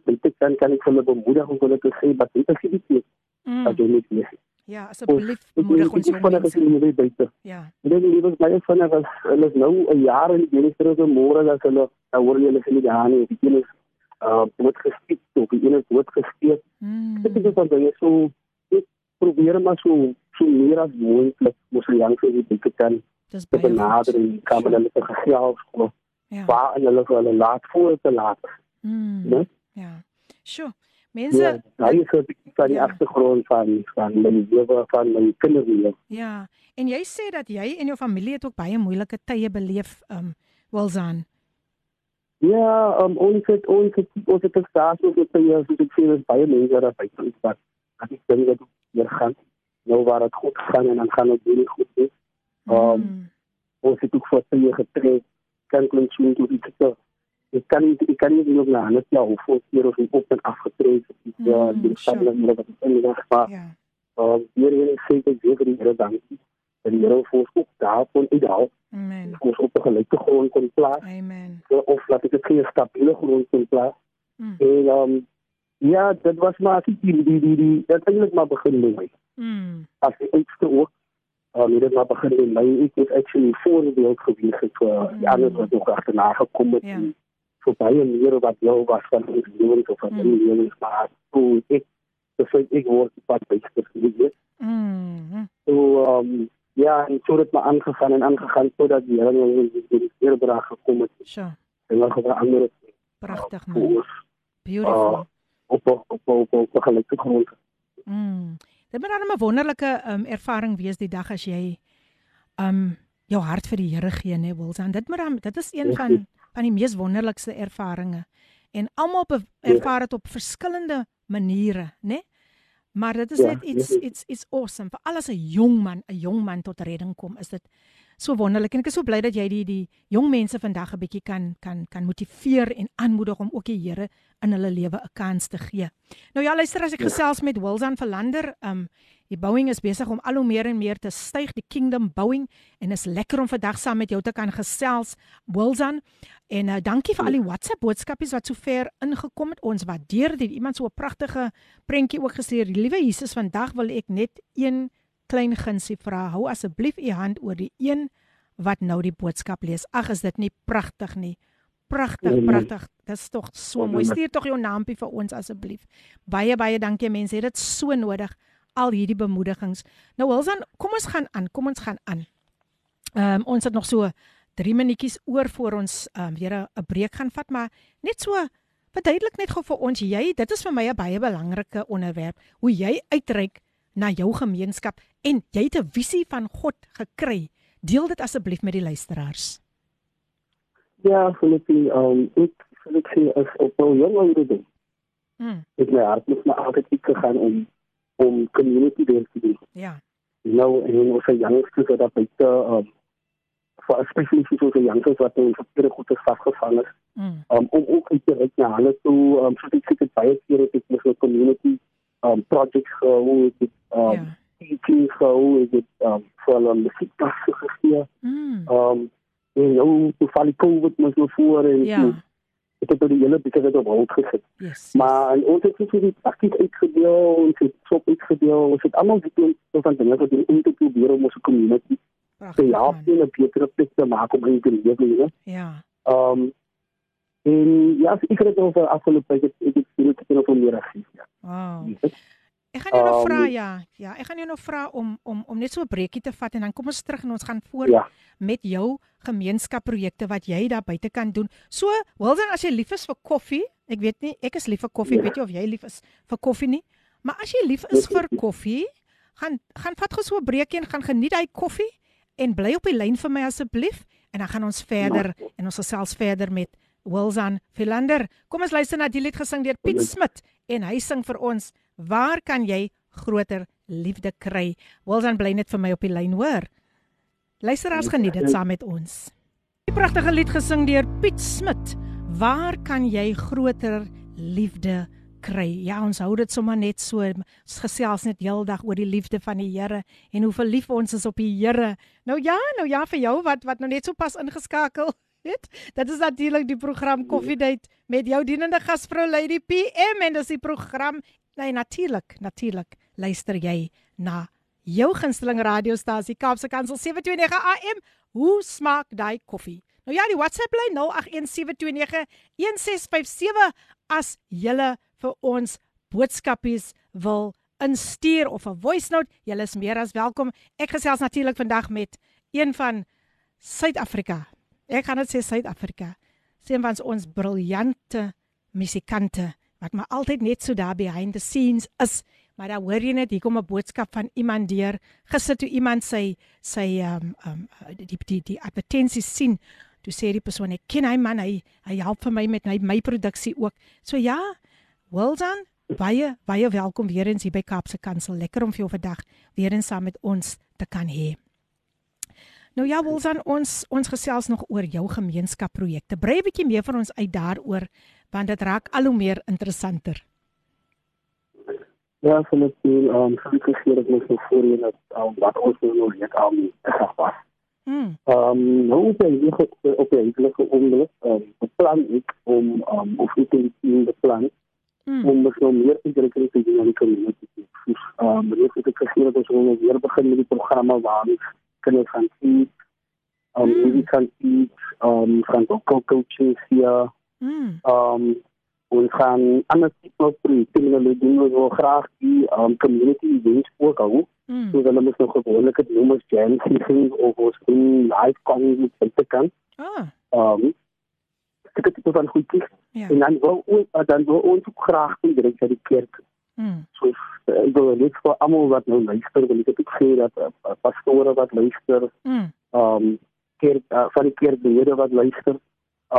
dat ek kan kan ek hulle bemoedig om hulle te sê dat dit is nie dit Mm. wat jy moet wees. Ja, asseblief moedig ons jong vinnig mense. jy lewe buite. Ja. Ek dink die lewe baie vinnig hulle is nou 'n jaar in die minister se môre dat hulle hoor jy hulle sê nie daar nie. Die is uh word geskiet of die een is dood gesteek. Mm. Dit is van dinge so ek probeer maar so so meer as moontlik mos die te kan Dis baie benader en kan met hulle te gesels of Ja. waar en hulle vir hulle laat voor te laat. Mm. né? Ja. Sjoe. Mense Ja, daai is bietjie van die Ja. agtergrond van van my lewe van my kinderlewe. Ja, en jy sê dat jy en jou familie het ook baie moeilike tye beleef, um Wilsan. Ja, um, ons het ons het ons het gestaat op het jaar soos ek sê is baie mense daar by ons wat dat ek dink dat hier gaan nou waar dit goed gaan en dan gaan dit weer goed wees. Um, Mm. ons het ook voor twee getrek, kan klink so toe dit so. Ik kan ik kan meer naar het jaar of voor keer of op en afgetreden. Ja, Mm, die sure. stad met wat ik in de maar Ja. um, hier wil ik zeker weer voor die Here dankie. En die Here voor ons ook daar kon ideaal, Amen. ons op een gelijke grond kon plaatsen. Amen. of laat ik het geen stabiele grond kon plaatsen. Mm. En um, ja, dat was maar die, die, die, die, die uiteindelijk maar begin mij. Mm. Als die oudste ook, um, het het maar begin met mij. Ik was actually voorbeeld geweest voor die anderen wat nog achterna gekomen. Ja. Ja. Voor baie meer wat jou was van ons levens of van Mm. mijn levens. Maar toen ik, dus ik word wat beter geweest. Mm. So, um, ja, en zo het maar aangegaan en aangegaan totdat die ons in die eerbraak gekomen is. Sure. En dan gaan andere Pragtig man. Beautiful. uh, op, op, op, op, op een gelijke grond. Mm. Dit moet dan 'n wonderlike um, ervaring wees die dag as jy um jou hart vir die Here gee, né, Wilson. Dit moet dan dit is een van van die mees wonderlikste ervarings. En almal be- ervaar dit op verskillende maniere, né? Maar dit is Ja, net iets ja. iets iets awesome. Vir alles 'n jong man, 'n jong man tot redding kom, is dit so wonderlik. En ek is so bly dat jy die die jong mense vandag 'n bietjie kan kan kan motiveer en aanmoedig om ook die Here in hulle lewe 'n kans te gee. Nou ja, luister as ek gesels met Wilson Verlander, um die Boeing is besig om al hoe meer en meer te styg, die Kingdom Boeing en is lekker om vandag saam met jou te kan gesels, Wilson. En uh, dankie vir al die WhatsApp boodskapies wat sover ingekom het. Ons waardeer dit. Iemand so 'n pragtige prentjie ook gestuur. Liewe Jesus, vandag wil ek net een klein gunsie vra. Hou asseblief u hand oor die een wat nou die boodskap lees. Ag, is dit nie pragtig nie? Pragtig, Amen. pragtig. Dis tog so mooi. Stuur tog jou naampie vir ons asseblief. Baie baie dankie mense. Dit so nodig al hierdie bemoedigings. Nou Wilson, kom ons gaan aan. Kom ons gaan aan. Ehm um, ons het nog so 3 minuutjies oor voor ons ehm um, weer 'n breek gaan vat, maar net so verduidelik net gou vir ons jy, dit is vir my 'n baie belangrike onderwerp, hoe jy uitreik na jou gemeenskap en jy het 'n visie van God gekry. Deel dit asseblief met die luisteraars. Ja, Filippie, um, ik, ik zie als op een jong ouderdom, Mm, is mijn hart me altijd iets gegaan om, om community werk te doen. ja. Nou, en onze youngsters wat dat buiten, um, voor specifiek onze youngsters wat in verkeerde goed is vastgevangen is, Mm, um, om ook uit te reiken naar hulle toe. Um, ik zeg, het baie keer ik met een community um, projects gehouden, ik heb um, ja. teaching gehouden, ik heb um, voor een muziekklasse gegeven. Mm, Um, en nou, toen val ik COVID me zo voor en ja. ik heb er die hele besigheid op hold gezet. Yes. Maar en ons het so die prakties uitgedeel, ons het sop uitgedeel, ons het almal gedoen so van dinge wat doen om te probeer om ons community te Pragtig. help en 'n betere plek te maak om in te lewe. Ja. Um en ja, ek het oor afgelope ek het ek het veel te veel meer as ja. Wow. Ek gaan jou nou Um, vra ja, ja, ek gaan jou nou vra om om om net so 'n breekie te vat en dan kom ons terug en ons gaan voort Ja. met jou gemeenskapprojekte wat jy daar buite kan doen. So, Wilden, as jy lief is vir koffie, ek weet nie, ek is lief vir koffie, Ja. ek weet jy of jy lief is vir koffie nie, maar as jy lief is vir koffie, gaan gaan vat gou so 'n breekie en gaan geniet hy koffie en bly op die lyn vir my asseblief en dan gaan ons verder en ons gesels verder met Wilson Philander. Kom ons luister na die lied gesing deur Piet Smit en hy sing vir ons Waar kan jy groter liefde kry? Wilson bly net vir my op die lyn, hoor. Luisteraars geniet dit saam met ons. Die pragtige lied gesing deur Piet Smit. Waar kan jy groter liefde kry? Ja, ons hou dit sommer net so. Ons gesels net heeldag oor die liefde van die Here en hoe verlief ons is op die Here. Nou ja, nou ja vir jou wat wat nou net so pas ingeskakel het. Dit is natuurlik die program Coffee Date met jou dienende gasvrou Lady PM en dis die program Nee, natuurlik, natuurlik. Luister jy na jou gunsteling radiostasie Kaapse Kansel 729 AM. Hoe smaak daai koffie? Nou ja, die WhatsApp lyn 0817291657 as jy vir ons boodskapies wil instuur of 'n voice note, jy is meer as welkom. Ek gesels natuurlik vandag met een van Suid-Afrika. Ek gaan dit sê Suid-Afrika. Een van ons briljante musikante wat maar altyd net so daar behind the scenes is. Maar dan hoor jy net hier kom 'n boodskap van iemand deur. Gister toe iemand sy sy ehm um, ehm um, die die die advertensie sien, toe sê die persoon ek ken hy man, hy hy help vir my met my my produksie ook. So ja, well done. Baie baie welkom weer eens hier by Kaapse Kansel. Lekker om vir jou vandag weer eens saam met ons te kan hê. Nou ja, wil dan ons ons gesels nog oor jou gemeenskapprojekte. Brei 'n bietjie meer van ons uit daaroor want dit raak al hoe meer interessanter. Ja, van het team, um, gelukkig hier dat ons nog voorheen het, um, wat ons nou nog net aan die dag was. Mm. Um, nou op een op een enkele ongeluk, um, beplan ik om, um, of ik in het team beplan, Mm. om nog nou meer ontwikkeling te doen aan die community. Dus, um, wanneer ik gezien dat ons nou weer begin met die programma waar ons kinders gaan teach, um, muziek gaan teach, um, gaan ook coaching via, Mm. um ons gaan ander tipe projekte met hulle doen. Ons wil graag die um, community events ook hou Mm. so hulle moet nog gewoonlik het noem as jam sessions of ons doen live concerts en te kan. Ah, um dit is van goedjies. Ja. en dan wil ons dan wil ons ook graag direk by die kerk Mm. so uh, ek wil net vir almal wat nou luister wil ek ook sê dat uh, pastore wat luister Mm. um kerk uh, van die kerklede wat luister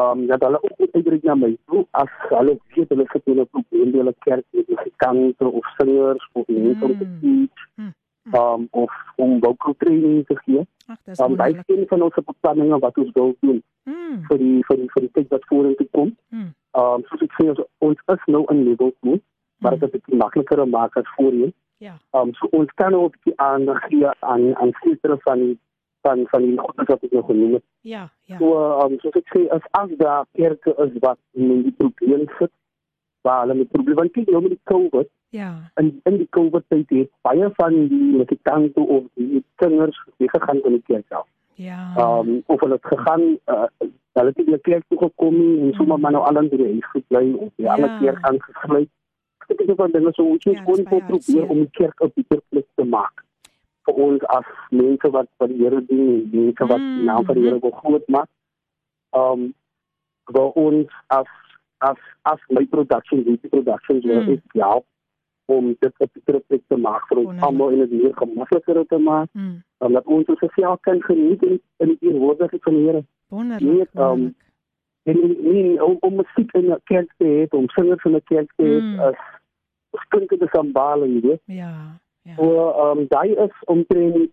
um dat hulle ook moet uitreik na my toe as hulle weet hulle sit in 'n probleem by hulle kerk met musikante of singers of mense om te Mm. teach Mm. um of om vocal training te gee. Ag, dis Um baie wonderlik. een van ons beplanninge wat ons wil doen Mm. vir die vir die vir die tyd wat vorentoe kom. Mm. Um soos ek sê ons is nou in level 2, maar dit is makliker om maak as voorheen. Ja. Um so ons kan ook bietjie aandag gee aan aan sekere van die van van die goeie wat ek nou genoem het. Ja, ja. So, um, soos ek sê, as as daar kerke is wat in die probleem sit, waar hulle met probleem, want kyk nou met die COVID, Ja. in, in die COVID tyd het baie van die musikante of die singers weggegaan van die kerk af. Ja. Um, of hulle het gegaan, uh, hulle het nie by die kerk toe gekom nie, en sommer maar nou al in die huis gebly, of die Ja. ander kerk aangesluit. Is van dinge so, ons Ja, moet gewoon baie probeer om die kerk 'n beter plek te maak vir ons as mense wat vir die Here dien, mense wat die naam van die Here wil groot maak. Um wil ons as as as my production, die productions wil Mm. ek help om dit 'n beter plek te maak vir ons almal en dit meer gemakliker te maak, Mm. omdat ons ons self kan geniet in in die teenwoordigheid van die Here. Wonderlik. Nee, um, wonderlik. En nie, nie om, om musiek in 'n kerk te hê, om singers in 'n kerk te hê, Mm. as te sambale, jy weet. Ja. Ja. So, ehm um, daai is omtrent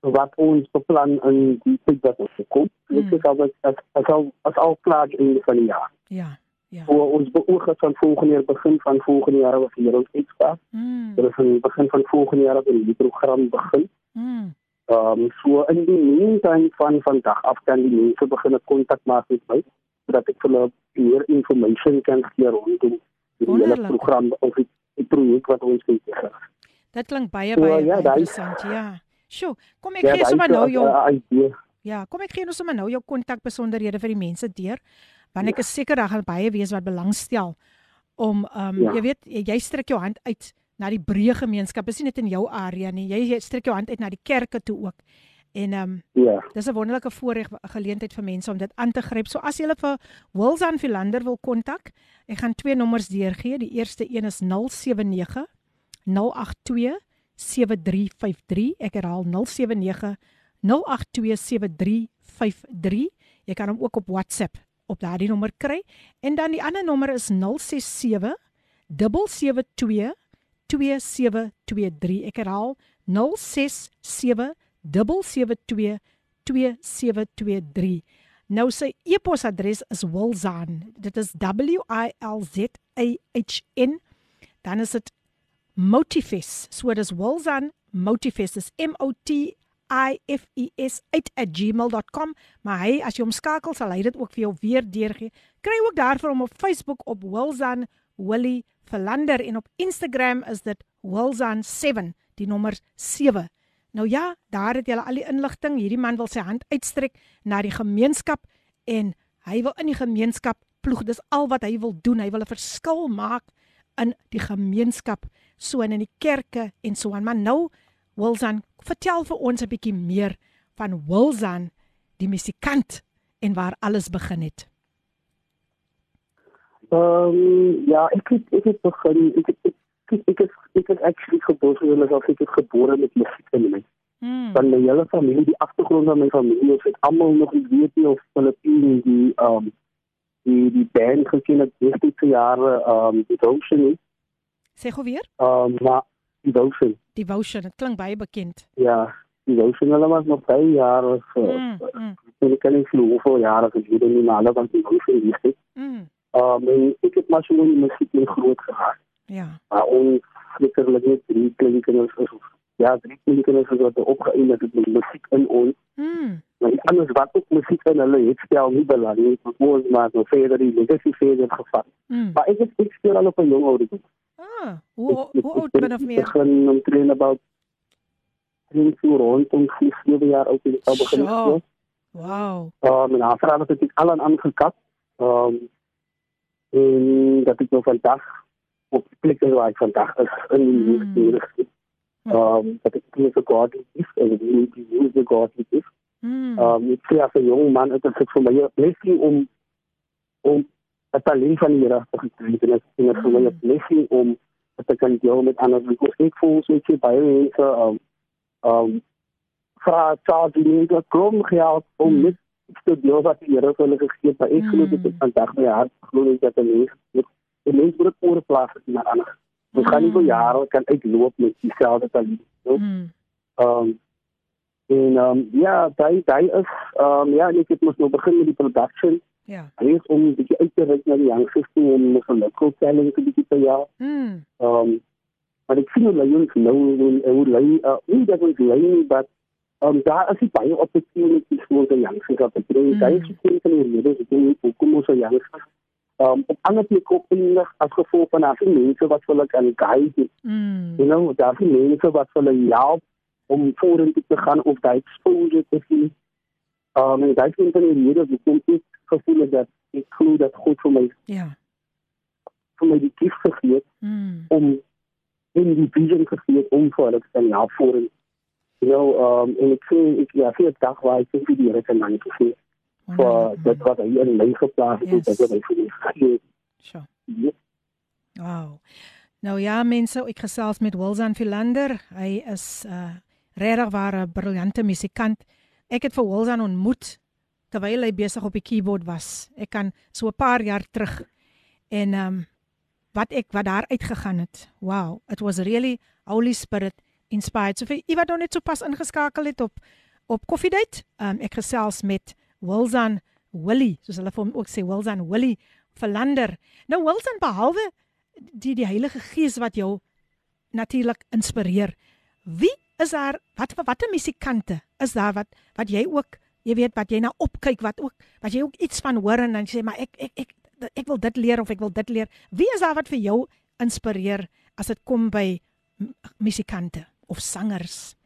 wat ons beplan in die tyd wat ons kom. Dit Mm. is al as as al as al klaar in die van die jaar. Ja. Ja. So ons beoog het van volgende jaar begin van volgende jaar was hier ons ekstra. Mm. Dit is aan die begin van volgende jaar dat die program begin. Mm. Ehm um, so in die meantime van vandag af kan die mense begin kontak maak met my sodat ek vir hulle meer inligting kan gee rondom die hele program of die projek wat ons het. Dit klink baie So, baie ja, daai- interessant. Ja. Sjoe, kom ek Ja, gee sommer is nou so jou idee. Ja, kom ek gee nou sommer nou jou kontakbesonderhede vir die mense deur. Want ek is seker daar gaan baie wees wat belangstel om ehm um, Ja. jy weet jy, jy strek jou hand uit na die breë gemeenskap. Dis nie net in jou area nie. Jy, jy strek jou hand uit na die kerke toe ook. En ehm um, Ja. dis 'n wonderlike voorreg geleentheid vir mense om dit aan te gryp. So as jy hulle vir Wilsan Philander wil kontak, ek gaan twee nommers deurgee. Die eerste een is 079 082 7353. Ek herhaal 079 08273553. Jy kan hom ook op WhatsApp op daardie nommer kry. En dan die ander nommer is 067 772 2723. Ek herhaal 067 772 2723. Nou sy e-posadres is wilzan. Dit is W I L Z A H N. Dan is dit Motifes. So dis wilzan Motifes. Dis M O T I F E S @gmail.com. Maar hy as jy hom skakel sal hy dit ook vir jou weer deurgee. Kry ook daarvoor hom op Facebook op Wilzan Willie Verlander en op Instagram is dit Wilzan7, die nommer 7. Nou ja, daar het jy al die inligting. Hierdie man wil sy hand uitstrek na die gemeenskap en hy wil in die gemeenskap ploeg. Dis al wat hy wil doen. Hy wil 'n verskil maak in die gemeenskap, so in die kerke en so aan. Maar nou Wilzan, vertel vir ons 'n bietjie meer van Wilzan, die musikant en waar alles begin het. Ehm ja, ek het ek het begin ek het ek, ek, is ek is actually gebore as ek het gebore met musiek in my. Mm. Van my hele familie, die agtergrond van my familie, is almal nog nie weet nie of Filippine die ehm die die band gesien het destydse jare ehm Devotion nie. Sê gou weer. Ehm maar Devotion. Devotion, dit klink baie bekend. Ja, Devotion hulle was nog baie jare ge, Mm. Mm. ek kan nie glo hoeveel jare gelede nie, maar hulle was Devotion hier. Mm. Ehm en ek het maar so in die musiek groot geraak. Ja. Maar ons flikkerlik net drie klinkers is ja, drie klinkers is wat opgeëindig het met musiek in ons. Mm. Maar anders wat ook musiek in hulle het stel nie belang nie. Ons maar nou verder die legacy verder gevat. Mm. Maar ek het ek speel al op 'n jong ouderdom. Ah, hoe hoe oud ben of meer? Ek begin omtrent about drie uur rondom 7 jaar oud ek al begin speel. Wow. Um, en afra het ek al aan aangekat. Um, en dat ek nou vandag op die plek is waar ek vandag is in die Mm. mm. Um, dat ek nie so godly is en die die die die godly is. Mm. Um, ek sê as 'n jong man het dit vir my 'n blessing om om 'n talent van die Here te kry. Dit is dit is vir my 'n blessing om dit te kan deel met ander. Because ek voel so iets baie mense um um vra charge nie dat kom geld om Mm. net iets te deel wat die Here vir hulle gegee het. Maar ek glo dit is vandag my hart glo ek dat 'n mens dit 'n mens moet dit oorplaas na ander. Ons gaan nie vir jare kan uitloop met dieselfde talent. nie. Mm. Um en um ja, daai daai is um ja, en ek het mos nou begin met die production. Ja. Hy is om 'n bietjie uit te reik na die youngsters toe om nog 'n local talent te bietjie te ja. Mm. Um maar ek sien hulle jongs nou en hoe lei uh nie dat ons lei nie, but um daar is baie opportunities vir die youngsters op te tree. Mm. Daai is geen van die redes hoekom hoekom ons so youngsters um op ander plekke opeindig as gevolg van daar nie mense wat hulle kan guide. Mm. You know, daar is mense wat hulle help om vorentoe te gaan of daai exposure te sien. Um en daai een van die redes hoekom ek gevoel het dat ek glo dat God vir my Ja. vir my die gift gegee het Mm. om in die vision gegee het om vir hulle te kan help vorentoe. You know, um en ek sê ek ja, vir dag waar ek vir die Here kan dankie sê vir Wonderlik. dit wat hy in my geplaas het, Yes. dat wat hy vir my gegee het. Sure. Ja. Wow. Nou ja, mense, ek gesels met Wilson Philander. Hy is 'n uh, regtig ware briljante musikant. Ek het vir Wilson ontmoet terwyl hy besig op die keyboard was. Ek kan so 'n paar jaar terug en ehm um, wat ek wat daar uitgegaan het. Wow, it was really Holy Spirit inspired. So vir u wat nou net so pas ingeskakel het op op koffiedייט, ehm um, ek gesels met Wilson Willie, soos hulle vir hom ook sê Wilson Willie Philander. Nou Wilson behalwe die die Heilige Gees wat jou natuurlik inspireer. Wie is daar wat watter musikante is daar wat wat jy ook jy weet wat jy na opkyk wat ook wat jy ook iets van hoor en dan sê maar ek ek ek ek wil dit leer of ek wil dit leer. Wie is daar wat vir jou inspireer as dit kom by musikante of sangers?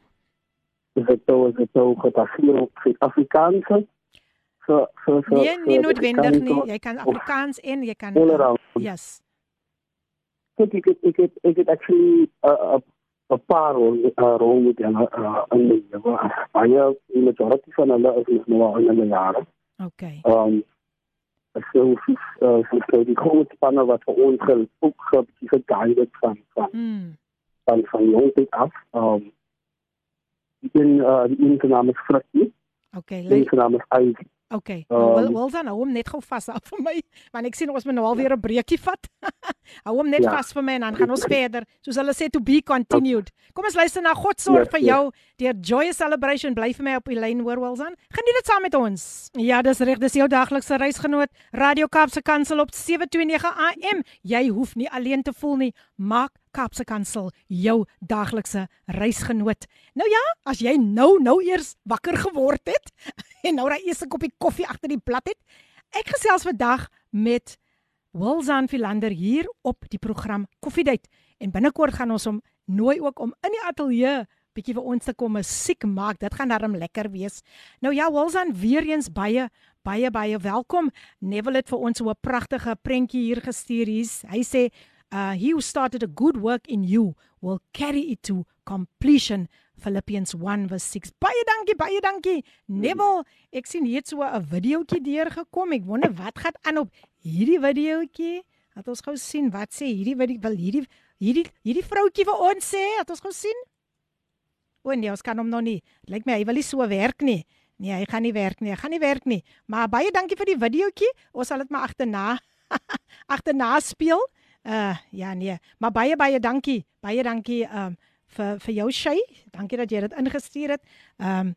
Dit is dit nou gebaseer op Suid-Afrikaanse so so so Nee, nie so- noodwendig nie. Afrikaanse Jy kan Afrikaans en jy kan all around. Yes. Ek ek het- ek het ek het actually 'n 'n paar rol uh, rol met hulle uh, in die lewe. Baie die majority van hulle is nog nou in hulle jare. Okay. Um so uh, so so die groot spanne wat vir ons gel- ook ge- geguide van van Mm. van van jongs af. Um die een uh, die een se naam is Frikkie, Okay. die een Lei, se naam is Ivy. Okay. Nou, wil wil dan hou hom net gou vas af vir my want ek sien ons moet nou alweer 'n breekie vat. hou hom net Ja. vas vir my en dan gaan ons verder. Soos hulle sê to be continued. Kom ons luister na God sorg Ja, vir ja. jou deur Joyous Celebration. Bly vir my op die lyn hoor Wilson. Geniet dit saam met ons. Ja, dis reg, dis jou daglikse reisgenoot Radio Kaapse Kansel op 729 AM. Jy hoef nie alleen te voel nie. Maak Kaapse Kansel jou daglikse reisgenoot. Nou ja, as jy nou nou eers wakker geword het en nou daai eerste koppie koffie agter die blad het. Ek gesels vandag met Wilson Philander hier op die program Koffiedייט en binnekort gaan ons hom nooi ook om in die ateljee bietjie vir ons te kom musiek maak. Dit gaan darm lekker wees. Nou ja, Wilson weer eens baie baie baie welkom. Neville het vir ons so 'n pragtige prentjie hier gestuur hier's. Hy sê uh he who started a good work in you will carry it to completion Philippians 1 verse 6 baie dankie baie dankie Neville ek sien hier het so 'n videoetjie deurgekom ek wonder wat gaan aan op hierdie videoetjie Laat ons gou sien wat sê hierdie wat wil hierdie hierdie hierdie vroutjie vir ons sê. Laat ons gou sien. O nee, ons kan hom nog nie. Lyk my hy wil nie so werk nie. Nee, hy gaan nie werk nie. Hy gaan nie werk nie. Maar baie dankie vir die videoetjie. Ons sal dit maar agterna agterna speel. Uh ja nee, maar baie baie dankie. Baie dankie um vir vir jou Shay. Dankie dat jy dit ingestuur het. Um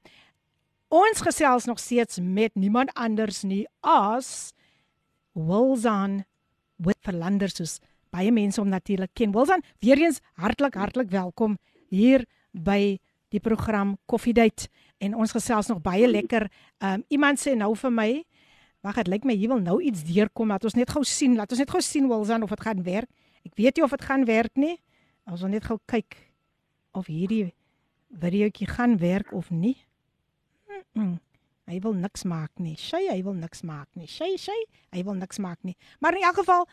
ons gesels nog steeds met niemand anders nie as Wilson with Verlander soos baie mense om natuurlik ken. Wilson, weer eens hartlik hartlik welkom hier by die program Coffee Date en ons gesels nog baie lekker. Um iemand sê nou vir my, wag, dit lyk my hier wil nou iets deurkom. Laat ons net gou sien. Laat ons net gou sien Wilson of dit gaan werk. Ek weet nie of dit gaan werk nie. Ons wil net gou kyk of hierdie videoetjie gaan werk of nie. Mm -mm. Hy wil niks maak nie. Sy, hy wil niks maak nie. Sy, sy, hy wil niks maak nie. Maar in elk geval,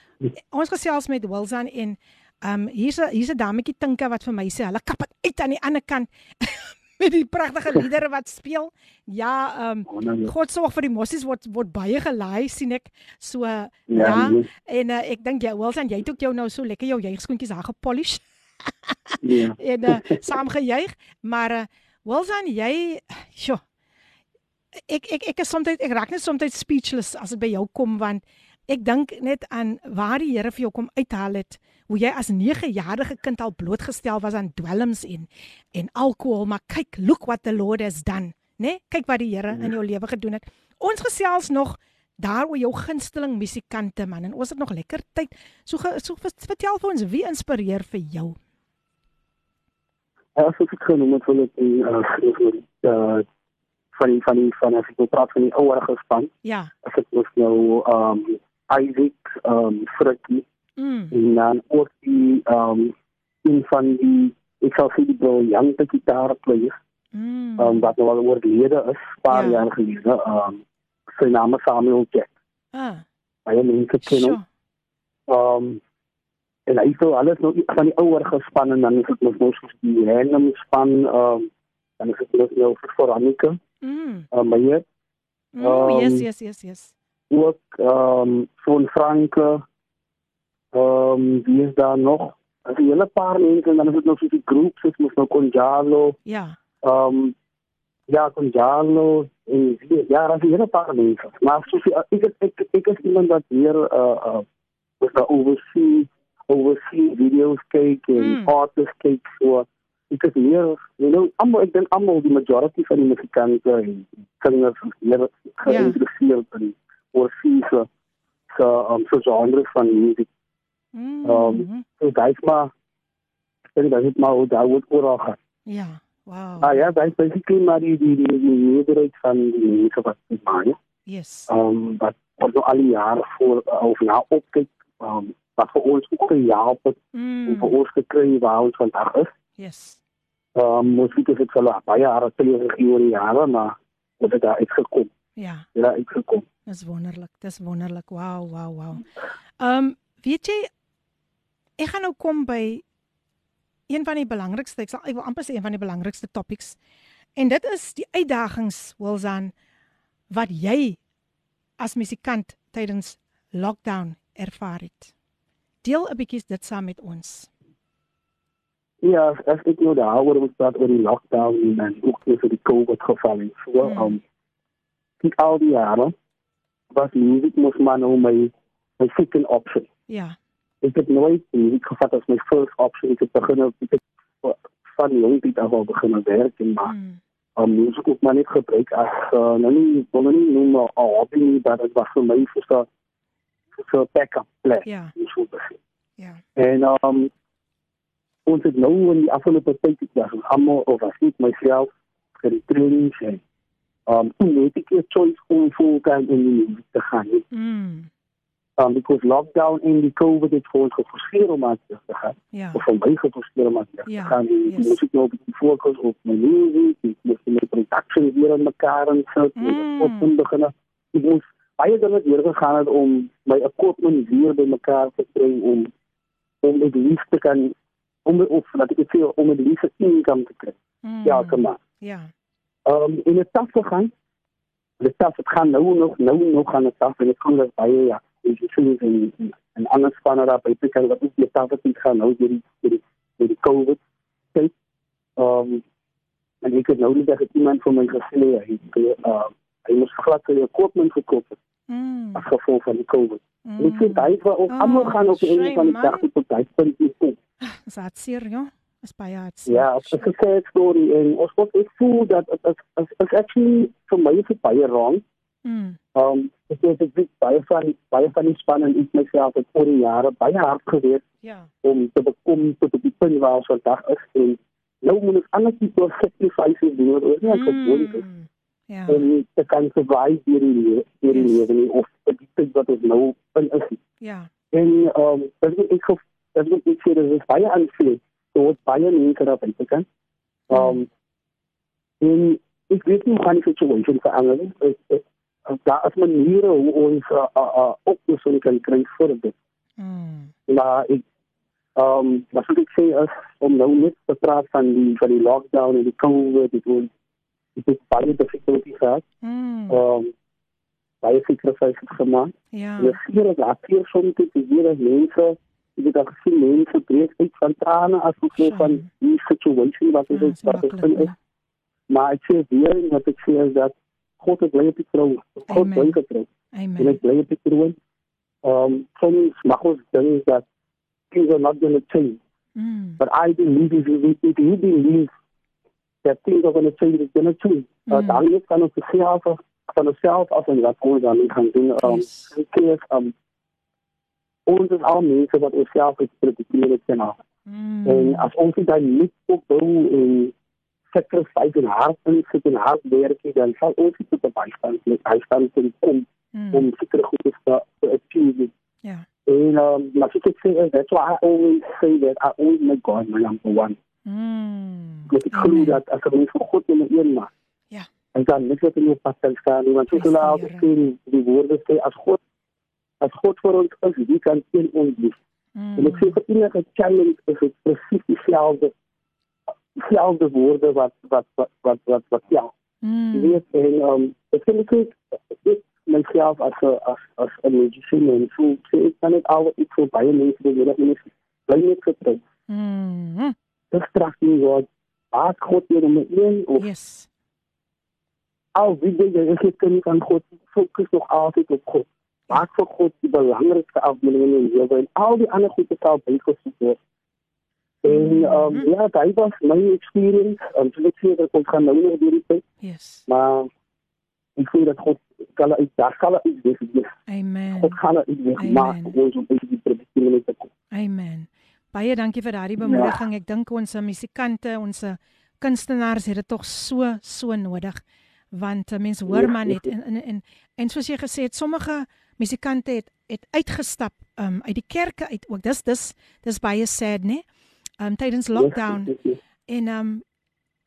ons gesels met Wilson en ehm um, hier's 'n hier's 'n dametjie Tinka wat vir my sê, hulle kap dit uit aan die ander kant met die pragtige liedere wat speel. Ja, ehm um, God sorg vir die mossies word word baie gelaai sien ek. So ja, ja nee. en uh, ek dink jy Wilson, jy het ook jou nou so lekker jou juigskoentjies daar gepolish. ja. en uh, saam gejuig, maar uh, Wilson, jy, sjoe ek ek ek is soms ek raak net soms speechless as dit by jou kom want ek dink net aan waar die Here vir jou kom uithaal het hoe jy as 9-jarige kind al blootgestel was aan dwelms en en alkohol maar kyk look what the lord has done né nee? kyk wat die Here in jou lewe gedoen het ons gesels nog daar oor jou gunsteling musikante man en ons het nog lekker tyd so so vertel vir ons wie inspireer vir jou Ja, so ek genoem het vir die uh, van die, van die, van as ek praat van die ouerige span. Ja. As ek mos nou um Isaac um Frikkie. Mm. En dan ook die um een van die ek sal sê die briljante gitaarspelers. Mm. Um wat nou al oorlede is, paar ja. jaar gelede. Um sy naam is Samuel Jack. Ah. Baie mense ken hom. Um en hy het alles nou van die ouerige span en dan is dit mos mos die random span um dan is dit mos nou vir Veronica. Mm. Um, hier. Mm, um, yes, yes, yes, yes. Ook um van Franke. Um wie is daar nog? 'n hele paar mense en dan is dit nog so 'n groep soos mos nou Conjalo. Ja. Um ja, Conjalo en wie ja, daar is 'n hele paar mense. Maar soos ek ek ek, ek is iemand wat hier uh uh was daar oversee oversee video's kyk en mm. artists kyk so ek is hier, you know, almal ek dink almal die majority van die musikante en singers is meer geïnteresseerd in oor fise so um so genres van musiek. Mm. Um so daai maar ek dink dit maar daar word oral gaan. Ja. Wow. Ah ja, daai basically maar die die die die meerderheid van die mense wat dit maak. Yes. Um wat wat nou al die jare voor uh, of na opkyk um wat vir ons ook gehelp het mm. en vir ons gekry waar ons vandag is. Yes. Ehm um, musiek is dit wel baie jare terug oor die jare, maar dit het daar uitgekom. Ja. Ja, uitgekom. Dis wonderlik. Dis wonderlik. Wow, wow, wow. Ehm um, weet jy ek gaan nou kom by een van die belangrikste, ek sal ek wil amper sê een van die belangrikste topics. En dit is die uitdagings Wilson wat jy as musikant tydens lockdown ervaar het. Deel 'n bietjie dit saam met ons. Ja, as ek nou daaroor moet praat oor die lockdown en ook vir die COVID geval en so, Mm. um die al die jare was musiek mos maar nou my my second option. Ja. Ek het nooit musiek gevat as my first option. Ek het begin op ek het van jong dit af al begin werk en maar Mm. um, musiek ook maar net gebruik as uh, nou nie wil nou nie noem 'n hobby nie, maar dit was vir my vir so vir so 'n backup plan. Ja. So begin. Ja. En um ons het nou in die afgelope tyd gekry almal of as ek myself vir die trainings en um toe net ek 'n choice om full time in die musiek te gaan. nie. Mm. Um because lockdown en die COVID het vir ons geforseer om aan te gaan. Ja. Of vir my geforseer om aan te Ja, gaan. Die yes. musiek nou op die fokus op my musiek, ek moes my production weer aan mekaar en sit, Mm. op en begin. Ek moes baie dinge weer gegaan het om my equipment weer by mekaar te kry om om dit lief te kan om of laat ek dit sê om dit lief te income te kry. Mm. Ja, kom maar. Ja. Um in 'n tas gegaan. Die tas het gaan nou nog nou nog aan 'n tas en ek kon dit baie ja, ek sien dit in en ander spanne daar by te kyk wat ook die tafel het gaan nou deur die deur die, deur die COVID tyd. Ehm um, en ek het nou net dat iemand van my gesê hy uh, hy moes glad sy equipment gekoop het. Mm. As gevolg van die COVID. Mm. En ek sê hy wou ook Oh, almal gaan op die einde van die dag tot hy punt nie kom. Is dit seer, ja? Is baie hartseer. Ja, het is 'n sad story en ons moet ek voel dat dit is is actually vir my is dit baie wrong. Mm. Um ek het dit baie van baie van die span en ek myself het oor die jare baie hard gewerk Ja. om te bekom tot op die punt waar ons vandag is en nou moet ons anders tipe sacrifices doen wat ons nie aan gewoond is Mm. Ja. om te kan survive deur die lewe deur die Yes. lewe of tyd wat ons nou in is. Ja. En um dit is ek dit is ek sê dit is baie aanvlees tot baie mense daar buite kan. Um en ek weet nie hoe gaan die situasie verander nie. Ek- ek- Daar is maniere hoe ons uh, uh, uh, oplossing kan kry vir dit. Mm. Maar ek um wat ek sê is om nou net te praat van die van die lockdown en die COVID dit word dit is baie difficulties gehad. Mm. Um baie sacrifices gemaak. Ja. Ja, hier is daar hier soms te hier is mense, jy weet dat gesien mense breek uit van trane as gevolg van die situasie wat Ja, dit is wat dit maklik, is. ja. Maar ek sê weer en wat ek sê is dat God het bly op die troon. God bly getrou. En Amen. ek bly op die troon. Um soms mag ons dink dat things are not going to change. Mm. But I believe if you, if you believe that things are going to change, it's going to change. Uh, Mm. dan is van ons self af, van onsself af en wat ons daarmee gaan doen. Um, Yes. ek sê, um, ons is al mense wat onsself het predikeer het en al. Mm. En as ons dit dan nie opbou en sacrifice en hard insit en hard werk, nie, dan sal ons tot 'n bystand met bystand kan kom Mm. om sekere goedes te, te achieve. Ja. En um, maar ek sê, is, that's why I always say that I always make God my number one. Mm. Ek glo dat as 'n mens vir God nummer 1 maak, Ja. en dan net wat in jou pad kan staan, nie, want soos hulle die al Here. sê, die woorde sê as God as God vir ons is, wie kan teen ons wees? En ek sê Mm. vir enige challenge is dit presies dieselfde dieselfde woorde wat wat wat wat wat wat ja. Jy Mm. weet en um ek sê ek ek myself as 'n as as 'n musician en so sê ek kan dit al ek vir baie mense doen dat mense bly net getrou. Mm. Dis straks nie wat as God hier nummer 1 of Yes. al wie jy is jy kan kan God fokus nog altyd op God. Maak vir God die belangrikste afdeling in jou lewe en al die ander goede sal bygevoeg word. En um, Mhm. ja, dat was my experience. Um, so ek sê dat ons gaan nou nog deur die tyd, Yes. maar ek sê dat God kan uit daar kan weg. wees. Amen. God gaan weg Amen. maak om ons op die predikament te kom. Amen. Baie dankie vir daardie bemoediging. Ek dink ons musikante, ons kunstenaars het dit tog so so nodig want mense hoor Ja, maar net ja. en en en, en soos jy gesê het, sommige musikante het het uitgestap um uit die kerke uit ook. Dis dis dis baie sad, né? Um tydens lockdown en um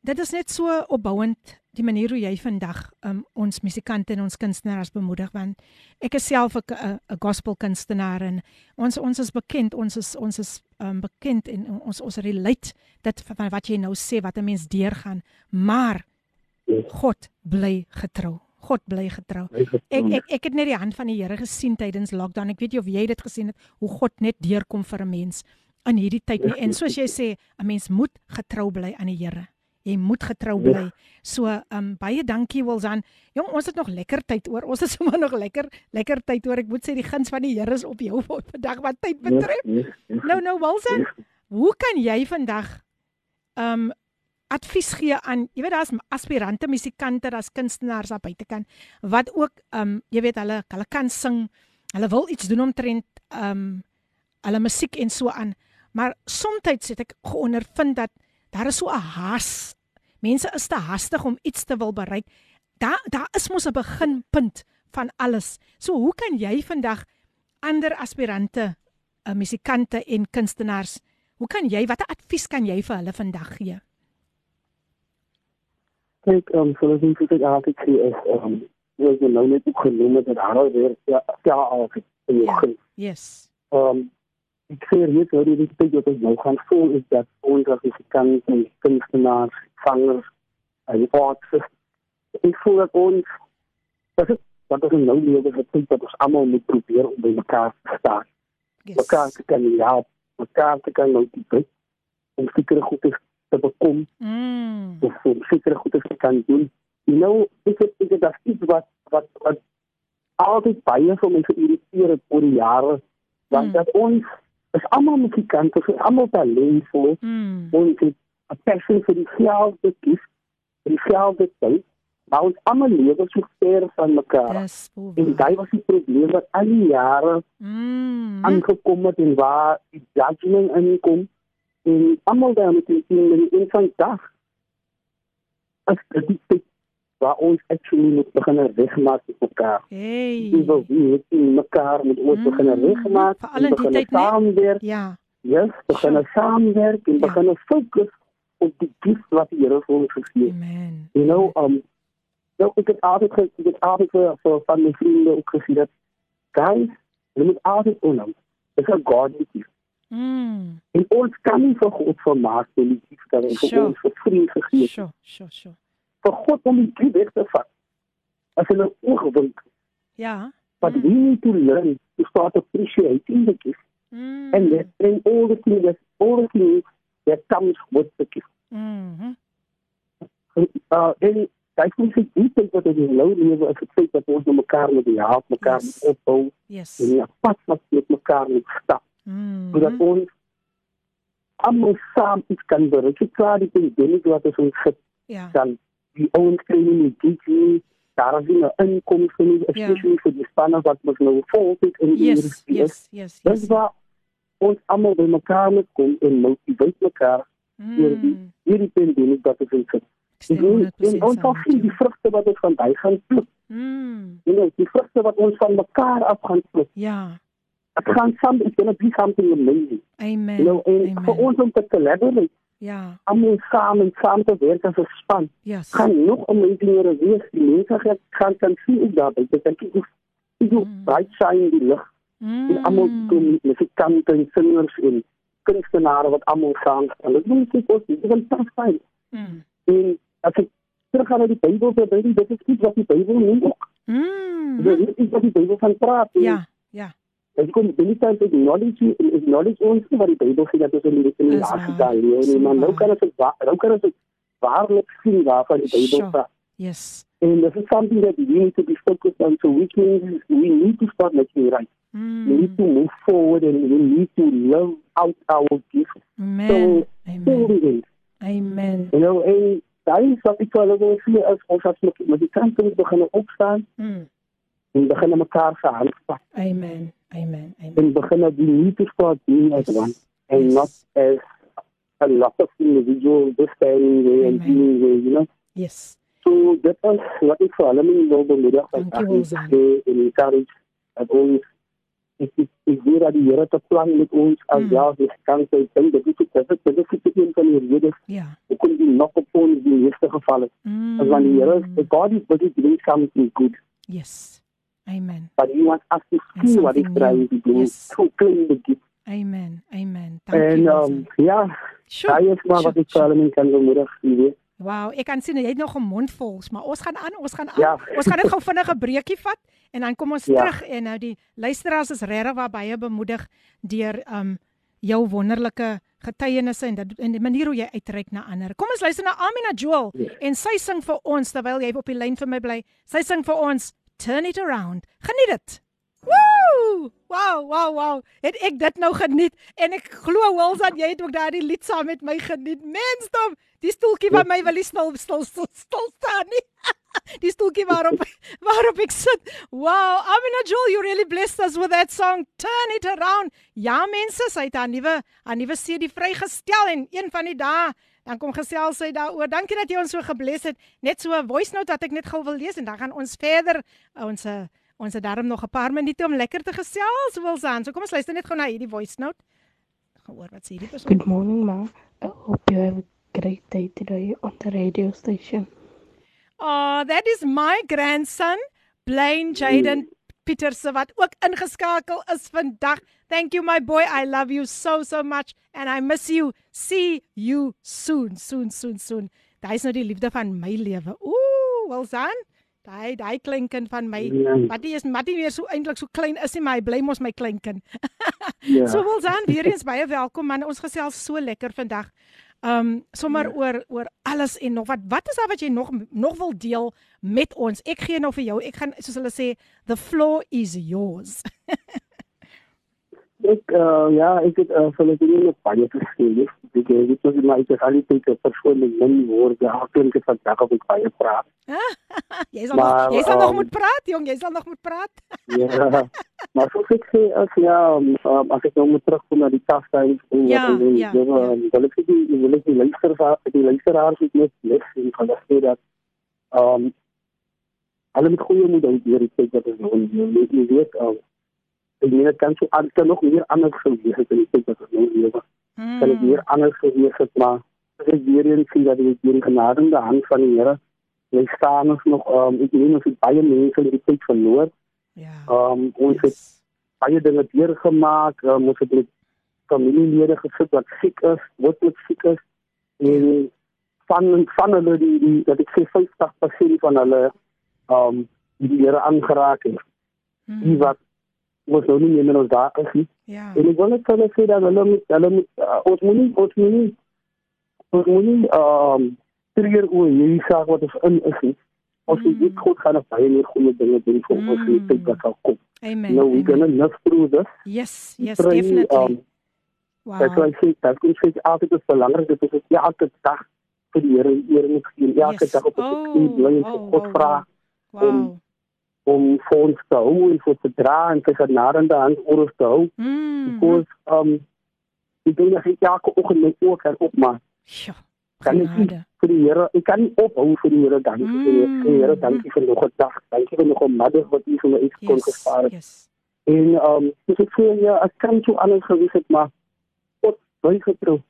dit is net so opbouend die manier hoe jy vandag um ons musikante en ons kunstenaars bemoedig want ek is self 'n 'n- gospel kunstenaar en ons ons is bekend ons is ons is um, bekend en ons ons relate dit van wat jy nou sê wat 'n mens deurgaan maar. God bly getrou God bly getrou. Ek ek ek het net die hand van die Here gesien tydens lockdown. Ek weet jy of jy dit gesien het hoe God net deurkom vir 'n mens in hierdie tyd nie. En soos jy sê 'n mens moet getrou bly aan die Here. Jy moet getrou Ja. bly. So um baie dankie Wilsan jong ons het nog lekker tyd oor ons het sommer nog lekker lekker tyd oor ek moet sê die guns van die Here is op jou vandag wat tyd betref. Yes, yes, yes. Nou nou Wilson, hoe kan jy vandag um advies gee aan, jy weet daar's aspirante musikante, daar's kunstenaars daar buitekant wat ook um jy weet hulle hulle kan sing, hulle wil iets doen omtrent um hulle musiek en so aan. Maar soms het ek geondervind dat daar is so 'n haas. Mense is te haastig om iets te wil bereik. Daar daar is mos 'n beginpunt van alles. So hoe kan jy vandag ander aspirante uh, musikante en kunstenaars. Hoe kan jy watter advies kan jy vir hulle vandag gee? Kyk, um, soos ek dit altyd sê is, um, jy nou net genoem het dat daar weer ja, ja al in jou Ja. guns. Yes. Um, ik zie niet hoe die stuk dat ik nou gaan voelen is dat ons als muzikanten, kunstenaars, zangers en artsen, ik voel dat ons, dat is, is een nou leven getekend dat ons allemaal moet proberen om bij elkaar te staan. Yes. mekaar te kan help, mekaar te kan motiveer om sekere goedes te bekom Mm. of om sekere goedes te kan doen. You know, ek het ek het dat iets wat wat wat altyd baie vir my geïrriteer het oor die jare, want Mm. dat ons is almal musikante, ons is almal talentvol, Mm. ons het 'n passie vir dieselfde kies, vir dieselfde tyd, maar ons almal lewe so ver van mekaar. Dis En daai was die probleem wat al die jare Mm. aangekom het en waar die judgment inkom en almal daar met die team en in van dag as dit waar ons actually moet begin regmaak met mekaar. Hey. Wat wie het in mekaar met ons begin Mm, in die begin tyd, né? saamwerk, Ja. yes, begin Sure. saamwerk en Ja. begin fokus op die gift wat die Here vir ons gegee het. Amen. You know, um nou ek het altyd ge- ek het altyd vir van my vriende ook gesê dat guys, jy moet altyd onhou. Dis 'n godly gift. Mm. En ons kan nie vir God vermaak met die gift dat hy vir ons vir vriend gegee het. Sure, sure, sure. Vir God om die gift weg te vat. As hulle oogwink, Ja. but we need to learn to start appreciating the gift Mm. and that and all the things that all the things that comes with the gift. Mhm. Uh, en Kijk, ons het die tyd wat in nou lewe is het feit dat ons met mekaar moet help, mekaar Yes. opbou Yes. en 'n pad wat met mekaar moet stap. Mm. Sodat ons almal saam iets kan bereik. Ek klaar die pandemie wat ons ons het Ja. dan die ouens kry nie die gig daar is nie 'n inkomste nie, especially vir die spanne wat ons nou vol het in die Yes, is. yes, yes, Dis yes. waar ons almal by mekaar moet kom en motiveer mekaar deur die Mm. hierdie pandemie wat ons in sit. Ek En, 100% en ons sal met sien die vrugte wat ons van hy gaan pluk. Mm. Die vrugte wat ons van mekaar af gaan pluk. Ja. Dit gaan some it's going to be something amazing. Amen. You know, en vir Amen. ons om te collaborate, Ja. almal saam en saam te werk as 'n span. Yes. gaan nog amazingere wees. Die mense gaan gaan kan sien ook daar buite. Dink ek ek hoe bright shine in die lig. Mm. En almal kom musikante en singers en kunstenaars wat almal saam. En dit moet ek ook dis 'n tough time. Mm. En as ek terug gaan na die Bybel, dan weet ek dit is iets wat die Bybel noem ook. Mm. Dit is iets wat die Bybel van praat. Ja. Ja. Ek kom baie tyd te acknowledge acknowledge ons wat die Bybel sê dat ons in die laaste dae nie, maar nou waar. kan ons nou kan ons waarlik sien waarvan die Bybel praat. Yes. And this is something that we need to be focused on. So which means we need to start making it right. We need Mm. to move forward and we need to live out our gifts. Amen. So, Amen. Amen. You know, en daar is wat ek wel wil sê as ons as met met die kante moet begin opstaan Mm. En begin mekaar se hand vat Amen. Amen. Amen. en begin dat we need to start being as one and Yes. not as a lot of individuals just standing there and being there, you know. Yes. So is wat ek vir hulle wil bemoedig Dankie, dat Wilson. ek en encourage dat ons ek ek ek weet dat die Here te plan met ons as Mm. ja, dis kan sy ding dat dit dit dit dit is dit een van die redes Ja. hoekom die nog op ons die eerste geval het. Mm. As want die Here the God is busy doing something good, Yes. Amen. but he wants us to And see what he's something trying new. to do. Yes. To claim the gift. Amen. Amen. Dankie. En um, ja, Sure. daai is maar wat Sure, ek vir hulle kan bemoedig, jy weet. Wow, ek kan sien jy het nog 'n mond vol, maar ons gaan aan, ons gaan aan. Ja. Ons gaan net gou vinnig 'n breekie vat en dan kom ons Ja. terug en nou die luisteraars is regtig waar baie bemoedig deur um jou wonderlike getuienisse en dat en die manier hoe jy uitreik na ander. Kom ons luister na Amina Joel Ja. en sy sing vir ons terwyl jy op die lyn vir my bly. Sy sing vir ons Turn it around. Geniet dit. Woo! Wow, wow, wow. Het ek dit nou geniet en ek glo Wilson jy het ook daardie lied saam met my geniet. Mensdom, die stoeltjie by my wil nie stil stil stil, stil staan nie. die stoeltjie waarop waarop ek sit. Wow, Amina Joel, you really blessed us with that song Turn it around. Ja mense, sy het haar nuwe haar nuwe CD vrygestel en een van die dae dan kom gesels sy daaroor. Dankie dat jy ons so gebless het. Net so 'n voice note wat ek net gou wil lees en dan gaan ons verder ons eh, ons het daarom nog 'n paar minute om lekker te gesels, Wilsan. So kom ons luister net gou na hierdie voice note. Gaan hoor wat sê hierdie persoon. Good morning, Ma. I hope you have a great day today on the radio station. Oh, that is my grandson, Blaine Jaden Pieterse wat ook ingeskakel is vandag. Thank you my boy. I love you so so much and I miss you. See you soon, soon, soon, soon. Daai is nou die liefde van my lewe. Ooh, Wilsan. Daai daai kleinkind van my. Ja. Mattie is Mattie weer so eintlik so klein is hy, maar hy bly mos my kleinkind. Ja. So wil dan weer eens baie welkom man. Ons gesels so lekker vandag. Um sommer Ja. oor oor alles en nog wat wat is daar wat jy nog nog wil deel met ons? Ek gee nou vir jou. Ek gaan soos hulle sê the floor is yours. Ek uh, ja, ek het uh, Filipine nog baie geskryf. Ek het dit was my uiteindelik 'n persoonlike min woorde. Ek het vandag op ek baie praat. jy sal Maar, nog, jy sal nog um, moet praat, jong. Jy sal nog moet praat. Ja. maar soos ek sê as ja, um, um, as ek nou moet terugkom na die times en Ja, wat ek ja, ja, ja. wil ek sê die wil ek die luisteraars die luisteraars het net les en kan sê dat ehm um, hulle met goeie moed uit hierdie tyd wat ons nou in die- jy weet um, ek meen dit kan so aan kan nog meer anders gewees het in die tyd wat ons nou lewe. Kan dit meer anders gewees het maar as ek weer eens sien dat dit deur die genade en die hand van die Here jy staan ons nog ehm um, ek weet ons het baie mense in die tyd verloor. Ja. Ehm um, ons het baie dinge deurgemaak, um, ons het met familielede gesit wat siek is, wat wat siek is en van van hulle die, die dat ek sê 50% van hulle ehm um, die Here aangeraak het. Die wat was nou nie meer met ons daar is nie. Ja. En ek wil net hulle sê dat hulle moet hulle moet uh, ons moet nie ons moet nie ons moet nie ehm um, trigger oor hierdie saak wat ons in is nie. Ons mm. weet God gaan baie meer goeie dinge doen vir ons in die tyd wat sal kom. Amen. No, we're amen. gonna live through this. Yes, yes, Pray, definitely. Um, That's why wow. I say dat kom sê altyd is belangrik dat ons elke dag vir die Here eer moet gee. Elke Yes. dag op ons knie bly en vir God wow, vra Wow. om om vir ons te hou en vir te dra en sy genade hand oor ons te hou. Mm. Because um ek dink dat ek elke oggend my oë kan opmaak. Sjoe. Kan ek nie vir die Here, ek kan nie ophou vir die Here dankie mm. vir die Here, dankie vir nog 'n dag. Dankie vir nog 'n middag wat u vir my iets kon gespaar het. yes. En um dis ek sê ja, ek kan so anders gewees het, maar God bly getrou.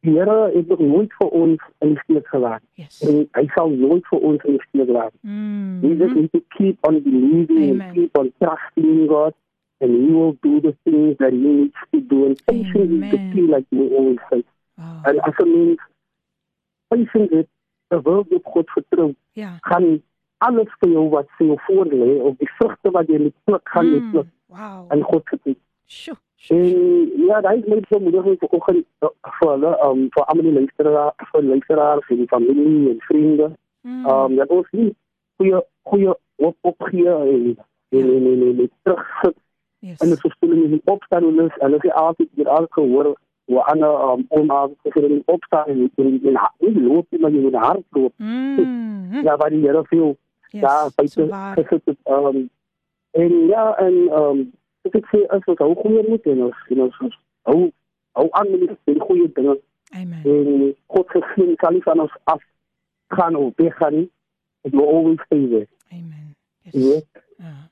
Die Here het nog nooit vir ons in die steek gelaat. Yes. En hy sal nooit vir ons in die steek laat. Mm. We just need to keep on believing Amen. and keep on trusting in God and he will do the things that he needs to do. And patience is the key like we always say. Wow. En as 'n mens patience het, terwyl jy op God vertrou, Ja. gaan alles vir jou wat vir jou voor lê, of die vrugte wat jy moet pluk, gaan jy Mm. pluk Wow. in God se tyd. Sjoe. En ja, daai is my bemoediging vir oggend uh, vir hulle, um, vir almal die luisteraars, vir luisteraars en die familie en vriende. Mm. Um, dat ons nie goeie goeie op opgee en en en en, en, en terugsit Yes. in 'n verskoning en opstaan en hulle hulle sê altyd hier al gehoor hoe ander um, ouma gesê hulle opstaan en en en nie loop nie, maar jy moet hardloop. Mm. Ja, die Here veel Yes, daar by so waar. gesit het. Um, en ja, en um, ek het sê as ons hou goeie moet en ons en ons hou hou aan met die goeie dinge Amen. en God se seën sal nie van ons af gaan of weggaan nie. It will always stay there. Amen. Yes. Ja.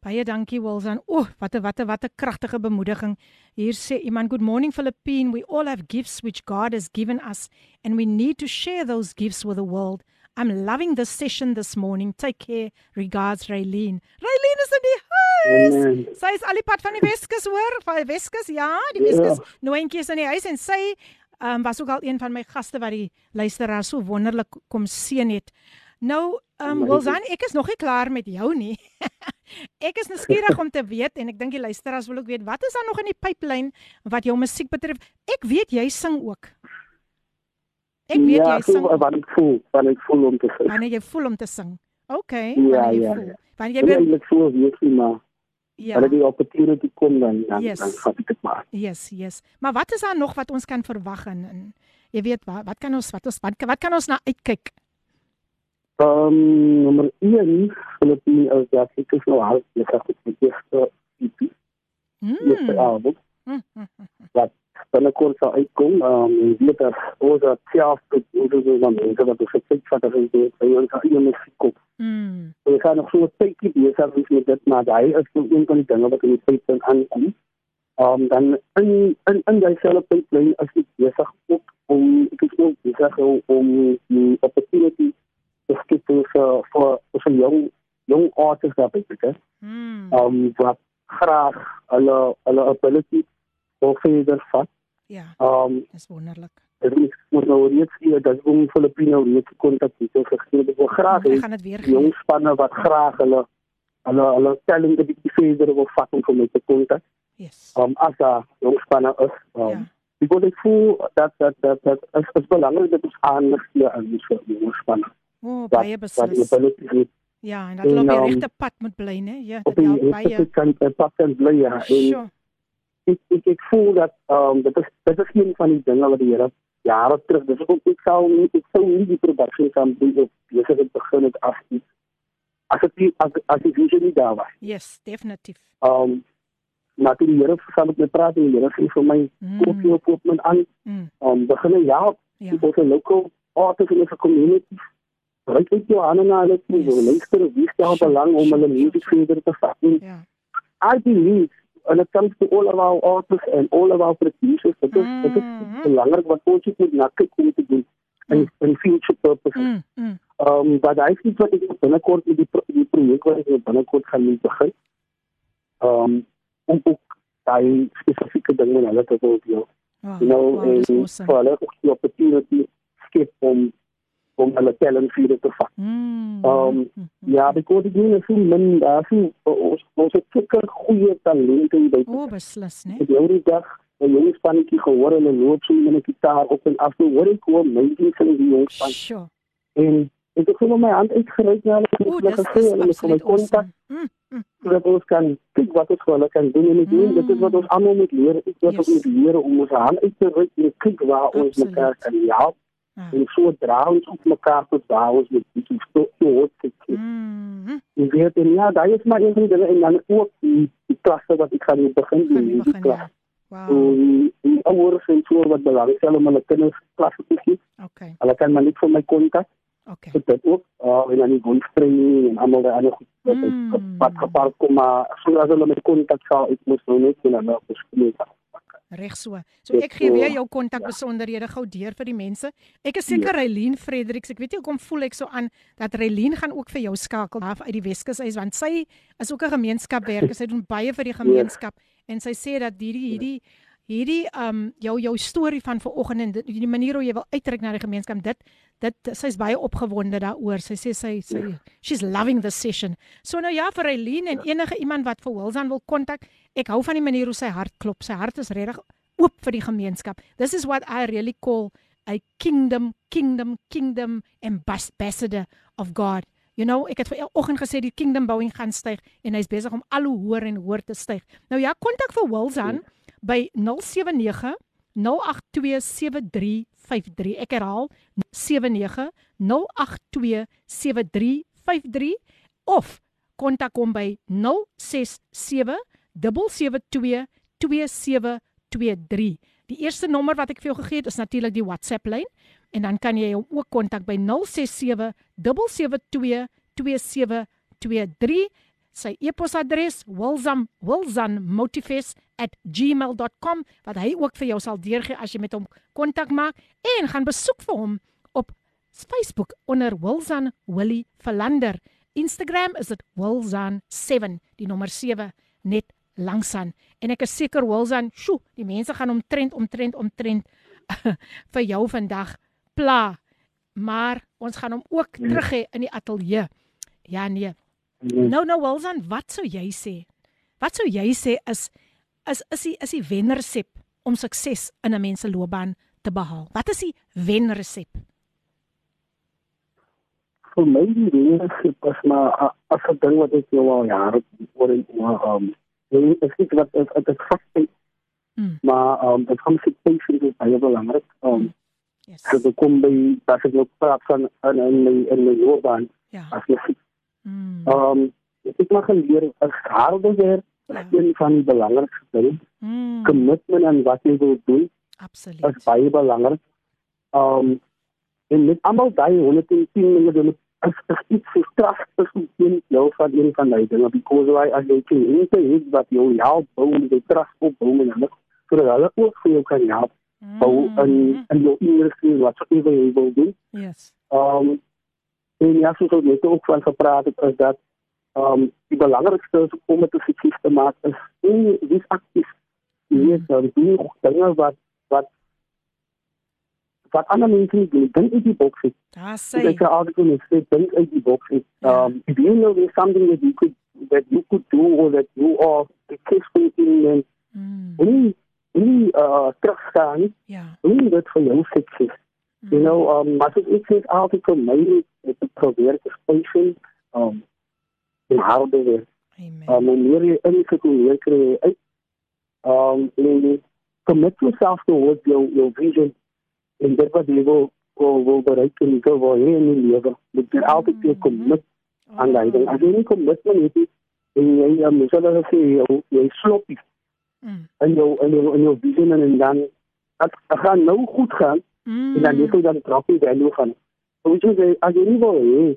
Baie dankie Wilson. O, oh, wat 'n wat 'n wat 'n kragtige bemoediging. Hier sê iemand, "Good morning Philippine. We all have gifts which God has given us and we need to share those gifts with the world. I'm loving this session this morning. Take care. Regards Raylene." Raylene is in die Amen. Sy is al die pad van die Weskus hoor, van die Weskus. Ja, die Ja. Weskus nooitjie is in die huis en sy um, was ook al een van my gaste wat die luisteraar so wonderlik kom seën het. Nou, um, Amazing. Wilson, ek is nog nie klaar met jou nie. ek is nuuskierig om te weet en ek dink die luisteraars wil ook weet wat is daar nog in die pipeline wat jou musiek betref? Ek weet jy sing ook. Ek weet ja, jy sing wat ek voel, wat ek voel om te sing. wanneer jy voel om te sing. OK, Ja, wanneer jy ja, voel. ja. Wanneer Jy jy ben, eintlik so weet nie, maar ja. hulle die opportunity kom dan dan, Yes. dan gaan dit maar. Yes, yes. Maar wat is daar nog wat ons kan verwag en, en jy weet wat wat kan ons wat ons wat, wat kan ons na uitkyk? Ehm um, nommer 1 Filippine is dat ek is nou al besig met die eerste EP, eerste Mm. album Mm, mm, mm. wat binnekort sal uitkom. Ehm um, jy weet dat ons dat self tot oor die mense wat ons het wat er is dit by ons eie musiek op. Mm. So ek gaan nog so 'n tydjie besig wees met dit, maar hy is nou een van die dinge wat in die pipeline aankom. Ehm um, dan in in in daai selfe pipeline is ek besig ook om ek is ook besig om, om die opportunity te skep vir vir vir vir jong jong artists daar by te Mm. Ehm um, wat graag hulle hulle ability of verder vat. Ja, Ehm um, dis wonderlik. Dit is moet nou reeds hier dat om Filippino reeds kontak het gegee. Ek wil graag hê gaan dit weer die gee. jong spanne wat graag hulle hulle hulle 'n bietjie verder wil vat om met te kontak. Yes. Um as daar jong spanne is. Um, Ja. Because ek voel dat dat dat dat is, is belangrik dat ons aandag gee aan die jong spanne. O, oh, baie beslis. die abilities het Ja, en dat hulle op En, die um, regte pad moet bly, né? Ja, op die help baie. regte kant en pad kan bly ja. En Sure. Ek ek ek voel dat ehm um, dit is dit is een van die dinge wat die Here jare terug dis ook ek sou nie ek sou nie die production kan doen of besig het begin het as die as dit nie- as as die visie nie daar was. Yes, definitief. Ehm um, maar toe die Here saam met my praat en die Here sê vir my koop Mm. jou koop met aan Mm. ehm um, begin ja Ja. die ons local artists in die community Ryk uit jou hande na hulle toe, Yes. luister wie stel belang om hulle musiek sure. verder te vat. Ja. I believe when it comes to all of our artists and all of our producers, dit is dit is Mhm. belangrik wat ons moet na kyk om te doen in in future purposes. Mm. Mm. Um, maar hy sê wat ek binnekort met die die projek wat ek binnekort gaan mee begin. Um, om ook daai spesifieke ding met hulle te doen. Wow, You know, wow, en awesome. vir hulle ook die opportunity skep om om hulle verder te vat. Mm. Um, Mm. Ja, because ek dink so min daar sien ons ons het seker goeie talente by. O, beslis, né? Ek het die dag 'n jong spannetjie gehoor hulle loop so met 'n gitaar op en af. Hoor ek hoe amazing sing die jong span. Sure. En ek het gewoon my hand uitgereik na hulle O, en dis gesê dis hulle moet my absoluut kontak. Mm. Mm. sodat ons kan kyk wat ons hulle kan doen en ek dink dit is wat ons almal moet leer. Ek wat Yes. ons moet leer om ons hand uit te reik en kyk waar ons Absoluut. mekaar kan help. Ah. En so dra ons op mekaar tot waar ons met die stoel hoort te kyk. Mm. Jy weet en ja, daai is maar een dinge en dan ook die, die klasse wat ek gaan begin Gaan doen, nie die klas. ja. Wow. So die, die ouers en so wat belangrik is om hulle kinders klasse te gee. Okay. Hulle kan maar net vir my kontak. Okay. Ek dit ook uh, en dan die voice training en almal daai ander goed wat Mm. mm. wat gepaard kom maar soos hulle my kontak sal ek moet nou net en dan op skool. Reg so. So ek gee weer jou kontak besonderhede gou deur vir die mense. Ek is seker Reileen Fredericks. Ek weet nie hoekom voel ek so aan dat Reileen gaan ook vir jou skakel af uit die Weskus uit want sy is ook 'n gemeenskapwerker. Sy doen baie vir die gemeenskap en sy sê dat hierdie hierdie hierdie um jou jou storie van vanoggend en dit, die manier hoe jy wil uitreik na die gemeenskap dit dit sy's baie opgewonde daaroor. Sy sê sy sy she's loving the session. So nou ja vir Eileen en enige iemand wat vir Wilson wil kontak, ek hou van die manier hoe sy hart klop. Sy hart is regtig oop vir die gemeenskap. This is what I really call a kingdom kingdom kingdom ambassador of God. You know, ek het vanoggend gesê die kingdom bouing gaan styg en hy's besig om al hoe hoër en hoër te styg. Nou ja, kontak vir Wilson by 079 0827353. Ek herhaal 79 0827353 of kontak hom by 067 772 2723. Die eerste nommer wat ek vir jou gegee het is natuurlik die WhatsApp lyn en dan kan jy hom ook kontak by 067 772 2723. Sy e-posadres wilzam wilzammotifes@gmail.com wat hy ook vir jou sal deurgee as jy met hom kontak maak en gaan besoek vir hom op Facebook onder Wilzan Willie Verlander. Instagram is dit wilzan7, die nommer 7 net langsaan. En ek is seker Wilzan, sjoe, die mense gaan omtrent omtrent omtrent vir jou vandag pla. Maar ons gaan hom ook terug hê in die ateljee. Ja nee. Nou nou Wilzan, wat sou jy sê? Wat sou jy sê is is is die is die wenresep om sukses in 'n mens se loopbaan te behaal? Wat is die wenresep? Vir my die leerskap was maar as 'n ding wat ek nou al jare oor en oor um nee, ek sê wat dit is vas Mm. maar um dit kom se patience is baie belangrik. Um Yes. so dit kom by dat ek nog praat van in in my in my loopbaan Ja. as musiek. Mm. Um ek het maar geleer as harde werk Ja. is een van die belangrikste dinge. Mm. Commitment aan wat jy wil doen is Absoluut. baie belangrik. Um en met almal daai 110 dinge doen as as iets so straf is om teen jou van een van die dinge because why as jy kan inte het wat jou help bou met die trust op bou en hulle sodat hulle ook vir jou kan help bou in Mm. in jou industrie wat so ewe jy wil doen. Yes. Um en ja, soos ons net ook van gepraat het is dat um die belangrikste is om dit effektief te maak is nie dis aktief. Jy weet, dan doen dinge wat wat wat ander mense nie doen, dink uit die boks uit. Daar So sê. ek sê altyd net sê dink uit die boks uit. Ja. Um if you know there's something that you could that you could do or that you are successful in then Mm, nie nie uh terugstaan, ja. nie dit vir jou sukses. You know, um maar dit sê altyd vir my net te probeer te spesiaal um in harde werk. Amen. Um hoe meer jy insit hoe meer kry jy uit. Um en commit yourself towards your your vision en dit wat jy wil wil, wil bereik en jy wil hê in die lewe. Moet jy altyd weer commit aan daai ding. As jy nie commitment het nie, en jy um, soos hulle sê jy, jy slop nie Mm, in jou in jou in jou vision en, en dan dit dit gaan nou goed gaan en dan mm, jy dan die value van. So weet jy jy- as jy nie wil hê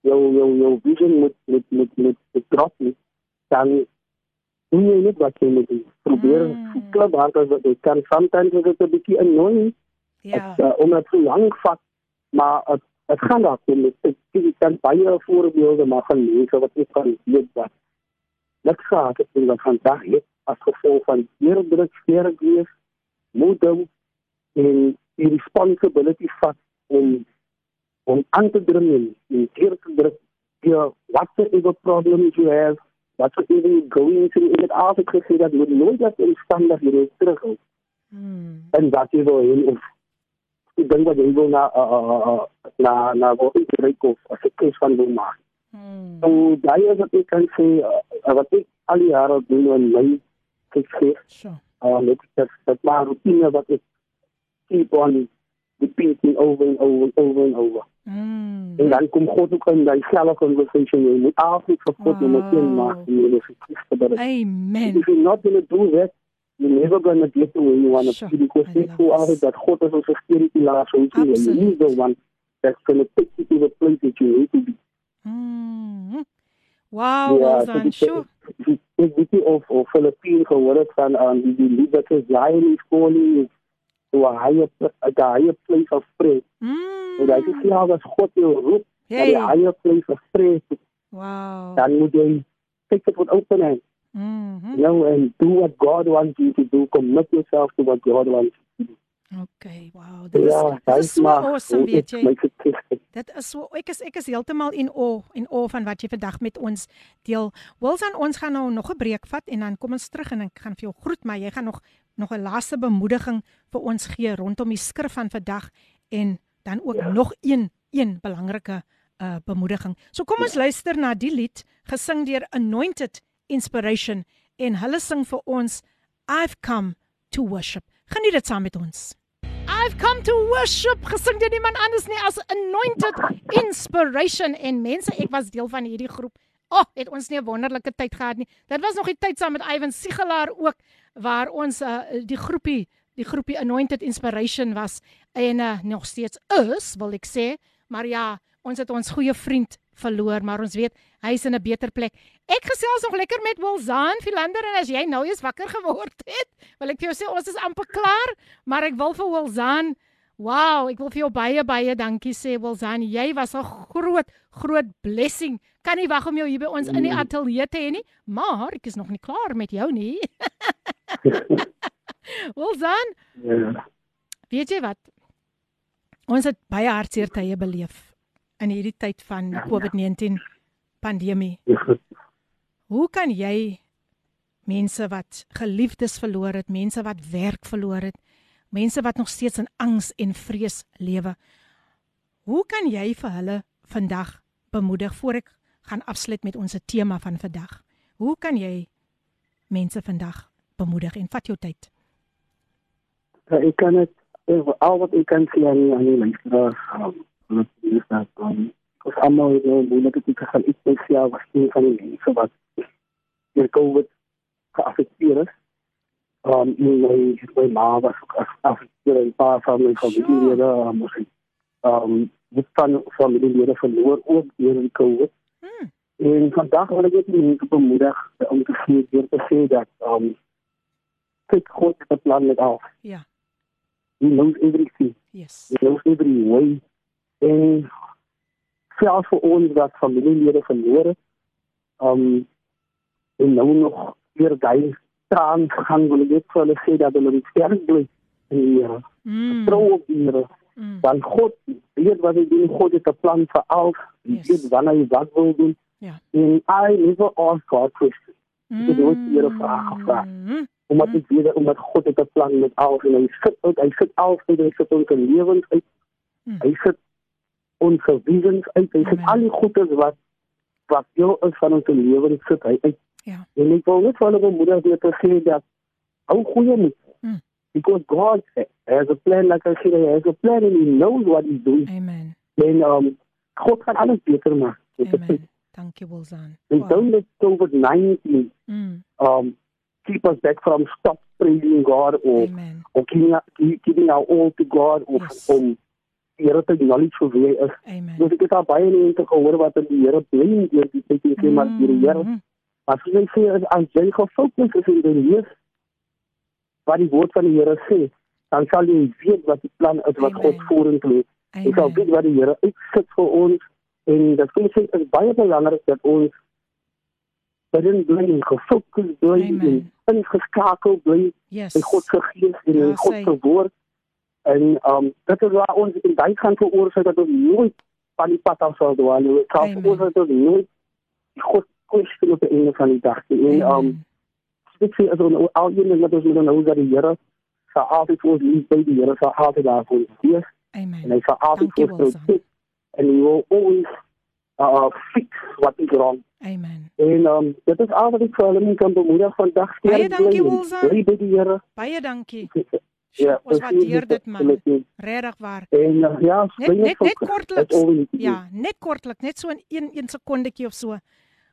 jou jou jou vision moet met met met met drop nie, dan doen jy net wat jy moet doen. Probeer Mm. klop hard as wat jy kan. Sometimes is it a bietjie annoying ja. het, uh, omdat het so lank vat, maar het, het gaan daar kom. Ek, ek, ek kan baie voorbeelde maar van mense wat ek kan weet wat niks gehad het en wat vandag het as gevolg van deurdruk, sterk wees, moeding en die responsibility vat om om aan te dring en en deur te druk ja, whatever problems you have, whatever you're going through, en het altijd gesê dat moet nooit dat omstandighede terughou Mm, en wat jy wil hê of die ding wat jy wil na uh, uh, uh, na na wat jy bereik of as ek kies van wil maak. mm, So daai is wat ek kan sê uh, wat ek al die jare doen in my sukses. so. Uh, met dat dat maar routine wat ek keep on repeating over and over and over and over. Mm, En dan kom God ook in daai selfe conversation jy moet altyd vir God Wow. nummer 1 maak en jy moet kies vir dit. amen. If you're not going to do that, you're never going to get to where you want to Sure. be because I they love go this. out that God is also security last so you he's the one that's going to take you to the place that you need to be. Mm. Wow, Ja, done. die- Sure. die- of of Filippine gehoor het van aan die die lied wat sê Zion is calling to a higher pl- a higher place of prayer. En daai is Mm. ja, as God jou roep Hey. die higher place of prayer, Wow. dan moet jy take it with open hands. Mhm. You know, and do what God wants you to do. Commit yourself to what God wants you to do. Okay, wow. Dit is Ja, dit is so maak awesome, weet jy. Dit is so ek is ek is heeltemal in awe en awe van wat jy vandag met ons deel. Wilson, ons gaan nou nog 'n breek vat en dan kom ons terug en ek gaan vir jou groet, maar jy gaan nog nog 'n laaste bemoediging vir ons gee rondom die skrif van vandag en dan ook ja. nog een een belangrike uh bemoediging. So kom ons luister na die lied gesing deur Anointed Inspiration en hulle sing vir ons I've come to worship. Geniet dit saam met ons. I've come to worship gesing deur niemand anders nie as Anointed Inspiration en mense ek was deel van hierdie groep. Oh, het ons nie 'n wonderlike tyd gehad nie. Dit was nog die tyd saam met Ivan Sigelaar ook waar ons uh, die groepie die groepie Anointed Inspiration was en uh, nog steeds is, wil ek sê. Maar ja, ons het ons goeie vriend verloor, maar ons weet hy is in 'n beter plek. Ek gesels nog lekker met Wilzaan Philander en as jy nou eens wakker geword het, wil ek vir jou sê ons is amper klaar, maar ek wil vir Wilzaan Wow, ek wil vir jou baie baie dankie sê Wilzaan. Jy was 'n groot groot blessing. Kan nie wag om jou hier by ons in die ateljee te hê nie, maar ek is nog nie klaar met jou nie. Wilzaan, Ja. weet jy wat? Ons het baie hartseer tye beleef in hierdie tyd van COVID-19 pandemie. Hoe kan jy mense wat geliefdes verloor het, mense wat werk verloor het, mense wat nog steeds in angs en vrees lewe. Hoe kan jy vir hulle vandag bemoedig voor ek gaan afsluit met ons tema van vandag? Hoe kan jy mense vandag bemoedig en vat jou tyd? Ja, ek kan het al wat ek kan sê aan die aan die luisteraars, um, wat is dat um, ons almal het nou moeilike tye gaan iets spesiaal was nie van die mense wat deur COVID geaffekteer is. Um, en my, my ma was ook geaffekteer en paar van my familielede um, was um, dit van familielede verloor ook deur die COVID. Hmm. En vandag wil ek net die mense bemoedig om te sê, deur te sê dat um, kyk God het 'n plan met al. Ja. He knows everything. Yes. He knows every way. En selfs vir ons wat familielede verloor het, um, en nou nog weer daai traan gaan wil net vir hulle sê dat hulle sterk bly in die Here. Mm. Vertrou op Here. Mm. Want God weet wat hy doen. God het 'n plan vir al. Yes. weet wanneer hy wat wil doen. Ja. En I never ask God questions. Ek het nooit die Here vrae gevra. Mm. Omdat ek weet omdat God het 'n plan met al en hy sit uit, hy sit al sit ons lewens uit. Mm. Hy sit ons visions uit. Hy sit al die goedes wat wat deel is van ons lewens sit hy uit. Ja. En ek wil net vir hulle deur te sê dat hou goeie moed. Mm. Because God has a plan like I said, he has a plan and he knows what he's doing. Amen. En um God gaan alles beter maak. Met. Amen. Dankie Wilsan. And don't let COVID-19 Mm. um keep us back from stop praising God or Amen. or giving, giving our all to God of Yes. om die Here te acknowledge vir wie hy is. Amen. Dus ek het al baie mense gehoor wat in die Here blame deur die tyd en sê maar die Here Mm. Maar soos hy sê as- jy gefokus is en jy lees wat die woord van die Here sê, dan sal jy weet wat die plan is wat God Amen. vorentoe het. Jy sal weet wat die Here uitsit vir ons en dat kom sê is baie belangrik dat ons erin bly en gefokus bly en ingeskakel bly Yes. in God se gees en Ja, in God sy. se woord. En um dit is waar ons in daai gaan veroorsaak dat ons nooit van die pad af sal dwaal nie. Dit Amen. veroorsaak dat ons nooit God kwestie op die einde van die dag nie. En um Amen. ek sê as ons al ding wat ons moet nou dat die Here sal altyd vir ons lief by die Here sal altyd daar vir ons wees en Amen. hy sal altyd vir ons protect en hy will always uh fix what is wrong. Amen. En um dit is al wat ek vir hulle kan bemoedig vandag. Baie dankie, en Wilson. Baie dankie. Ja, ons waardeer dit man. Regtig waar. En uh, ja, Net net net kortliks. Ja, net kortliks, net so in 1 1 sekondetjie of so.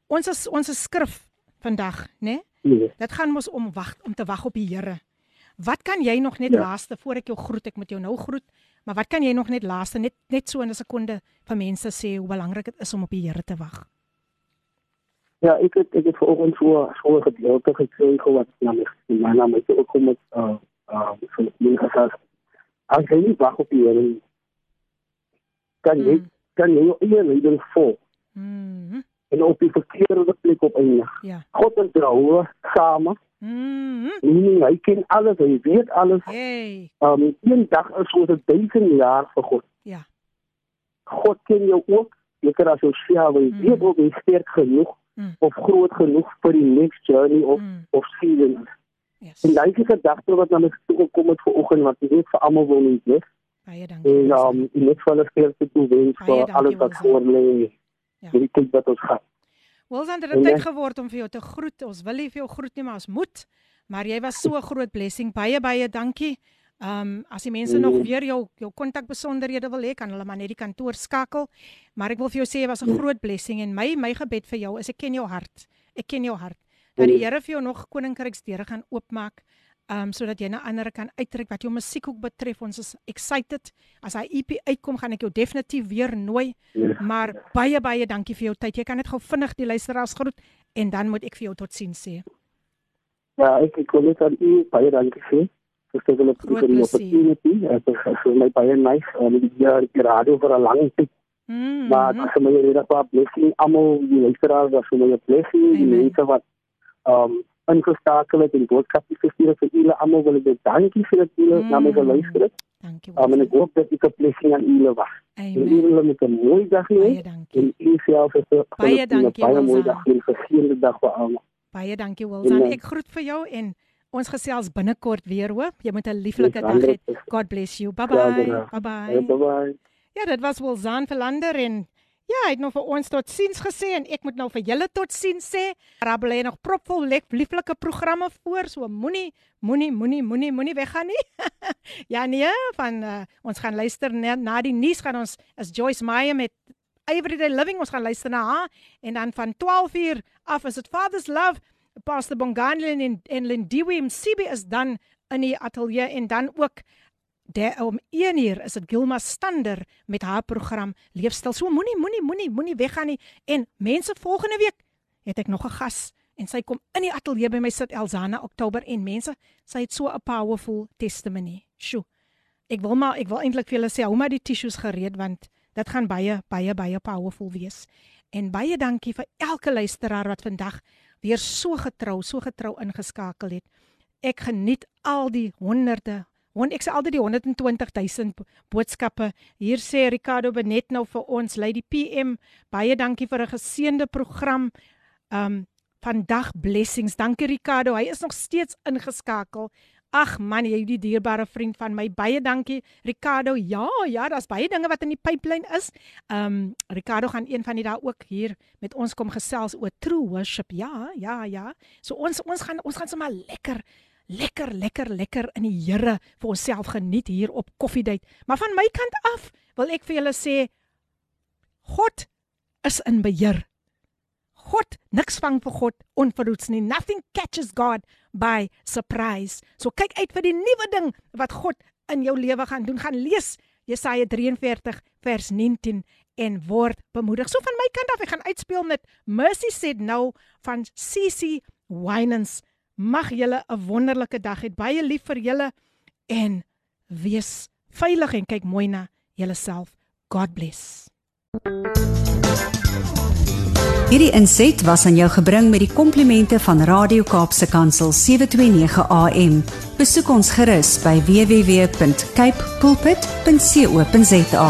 Ons is ons is skrif vandag, né? Nee. Dit gaan mos om wag om te wag op die Here. Wat kan jy nog net Ja. laaste voor ek jou groet, ek moet jou nou groet, maar wat kan jy nog net laaste net net so in 'n sekonde vir mense sê hoe belangrik dit is om op die Here te wag? Ja, ek het ek het vanoggend so 'n gedeelte gekry wat na my na my toe gekom het uh vir die gesas. As jy nie wag op die Here nie, kan jy Mm. kan jy eie leiding volg Mhm. en op die verkeerde plek op eindig. Ja. God is daar same. Mhm. Meaning hy ken alles, hy weet alles. Hey. Um een dag is soos 'n duisend jaar vir God. Ja. God ken jou ook. Seker as jou hy Mm. weet of jy sterk genoeg Mm. of groot genoeg vir die next journey of Mm. of season. Yes. En daai gedagte wat na my toe gekom het vanoggend wat ek vir almal wil weet. Baie dankie. En um ek net vir hulle sterkte toe wens vir alles wat voor lê. Ja. Hierdie tyd wat ons gaan. Dit En het tyd jy- geword om vir jou te groet. Ons wil nie vir jou groet nie, maar ons moet. Maar jy was so 'n groot blessing. Baie baie dankie. Ehm um, as die mense nog Mhm. weer jou jou kontakbesonderhede wil hê, kan hulle maar net die kantoor skakel. Maar ek wil vir jou sê jy was 'n groot blessing en my my gebed vir jou is ek ken jou hart. Ek ken jou hart. Dat die. Here vir jou nog koninkryksdeure gaan oopmaak. Um, sodat jy na ander kan uittrek wat jou musiekhoek betref. Ons is excited. As hy EP uitkom, gaan ek jou definitief weer nooi. Ja. Maar baie baie dankie vir jou tyd. Jy kan net gou vinnig die luisteraars groet en dan moet ek vir jou totsiens sê. Ja, ek ek wil net aan u baie dankie sê. Vir die Groot vir die opportunity. Dit is vir my baie nice hier die radio vir 'n lang tyd Mm. Maar as jy my rede qua blessing almal die luisteraars as jy my blessing die mense wat um ingeskakel het en boodskappe gestuur het vir julle almal wil ek dankie vir dat julle Mm. na my geluister het. Dankie. Um, en ek hoop dat ek 'n blessing aan julle was. En Amen. julle moet 'n mooi dag hê Baie dankie. en u self het 'n Baie dankie, baie mooi dag en 'n geseënde dag vir almal. Baie dankie Wilson. Ek groet vir jou en ons gesels binnekort weer, hoor. Jy moet 'n lieflike dag hê. 100%. God bless you. Bye Ja, bye. ja. Bye bye. Bye bye. Ja, dit was Wilson Verlander en ja, hy het nou vir ons totsiens gesê en ek moet nou vir julle totsiens sê. Rabbel hy nog propvol lek lieflike programme voor, so moenie moenie moenie moenie moenie weggaan nie. ja nee, van uh, ons gaan luister na, na die nuus gaan ons is Joyce Meyer met Everyday Living ons gaan luister na haar en dan van 12 uur af is dit Father's Love Pastor Bongani en en Lindiwe Msibi is dan in die ateljee en dan ook De, om 1 uur is dit Gilma Stander met haar program Leefstyl. So moenie moenie moenie moenie weggaan nie. En mense volgende week het ek nog 'n gas en sy kom in die ateljee by my sit Elzana Oktober en mense, sy het so 'n powerful testimony. Sjoe. Ek wil maar ek wil eintlik vir julle sê hou maar die tissues gereed want dit gaan baie baie baie powerful wees. En baie dankie vir elke luisteraar wat vandag weer so getrou, so getrou ingeskakel het. Ek geniet al die honderde Want ek sê altyd die 120 000 boodskappe. Hier sê Ricardo Benet nou vir ons, Lady PM, baie dankie vir 'n geseënde program. Um vandag blessings. Dankie Ricardo. Hy is nog steeds ingeskakel. Ag man, jy die dierbare vriend van my. Baie dankie Ricardo. Ja, ja, daar's baie dinge wat in die pipeline is. Um Ricardo gaan een van die dae ook hier met ons kom gesels oor true worship. Ja, ja, ja. So ons ons gaan ons gaan sommer lekker lekker lekker lekker in die Here vir onsself geniet hier op Koffiedייט. Maar van my kant af wil ek vir julle sê God is in beheer. God, niks vang vir God onverhoeds nie. Nothing catches God by surprise. So kyk uit vir die nuwe ding wat God in jou lewe gaan doen. Gaan lees Jesaja 43 vers 19 en word bemoedig. So van my kant af, ek gaan uitspeel met Mercy Said No van CC Winans. Mag julle 'n wonderlike dag hê. Baie lief vir julle en wees veilig en kyk mooi na julleself. God bless. Hierdie inset was aan jou gebring met die komplimente van Radio Kaapse Kansel 729 AM. Besoek ons gerus by www.cape pulpit.co.za.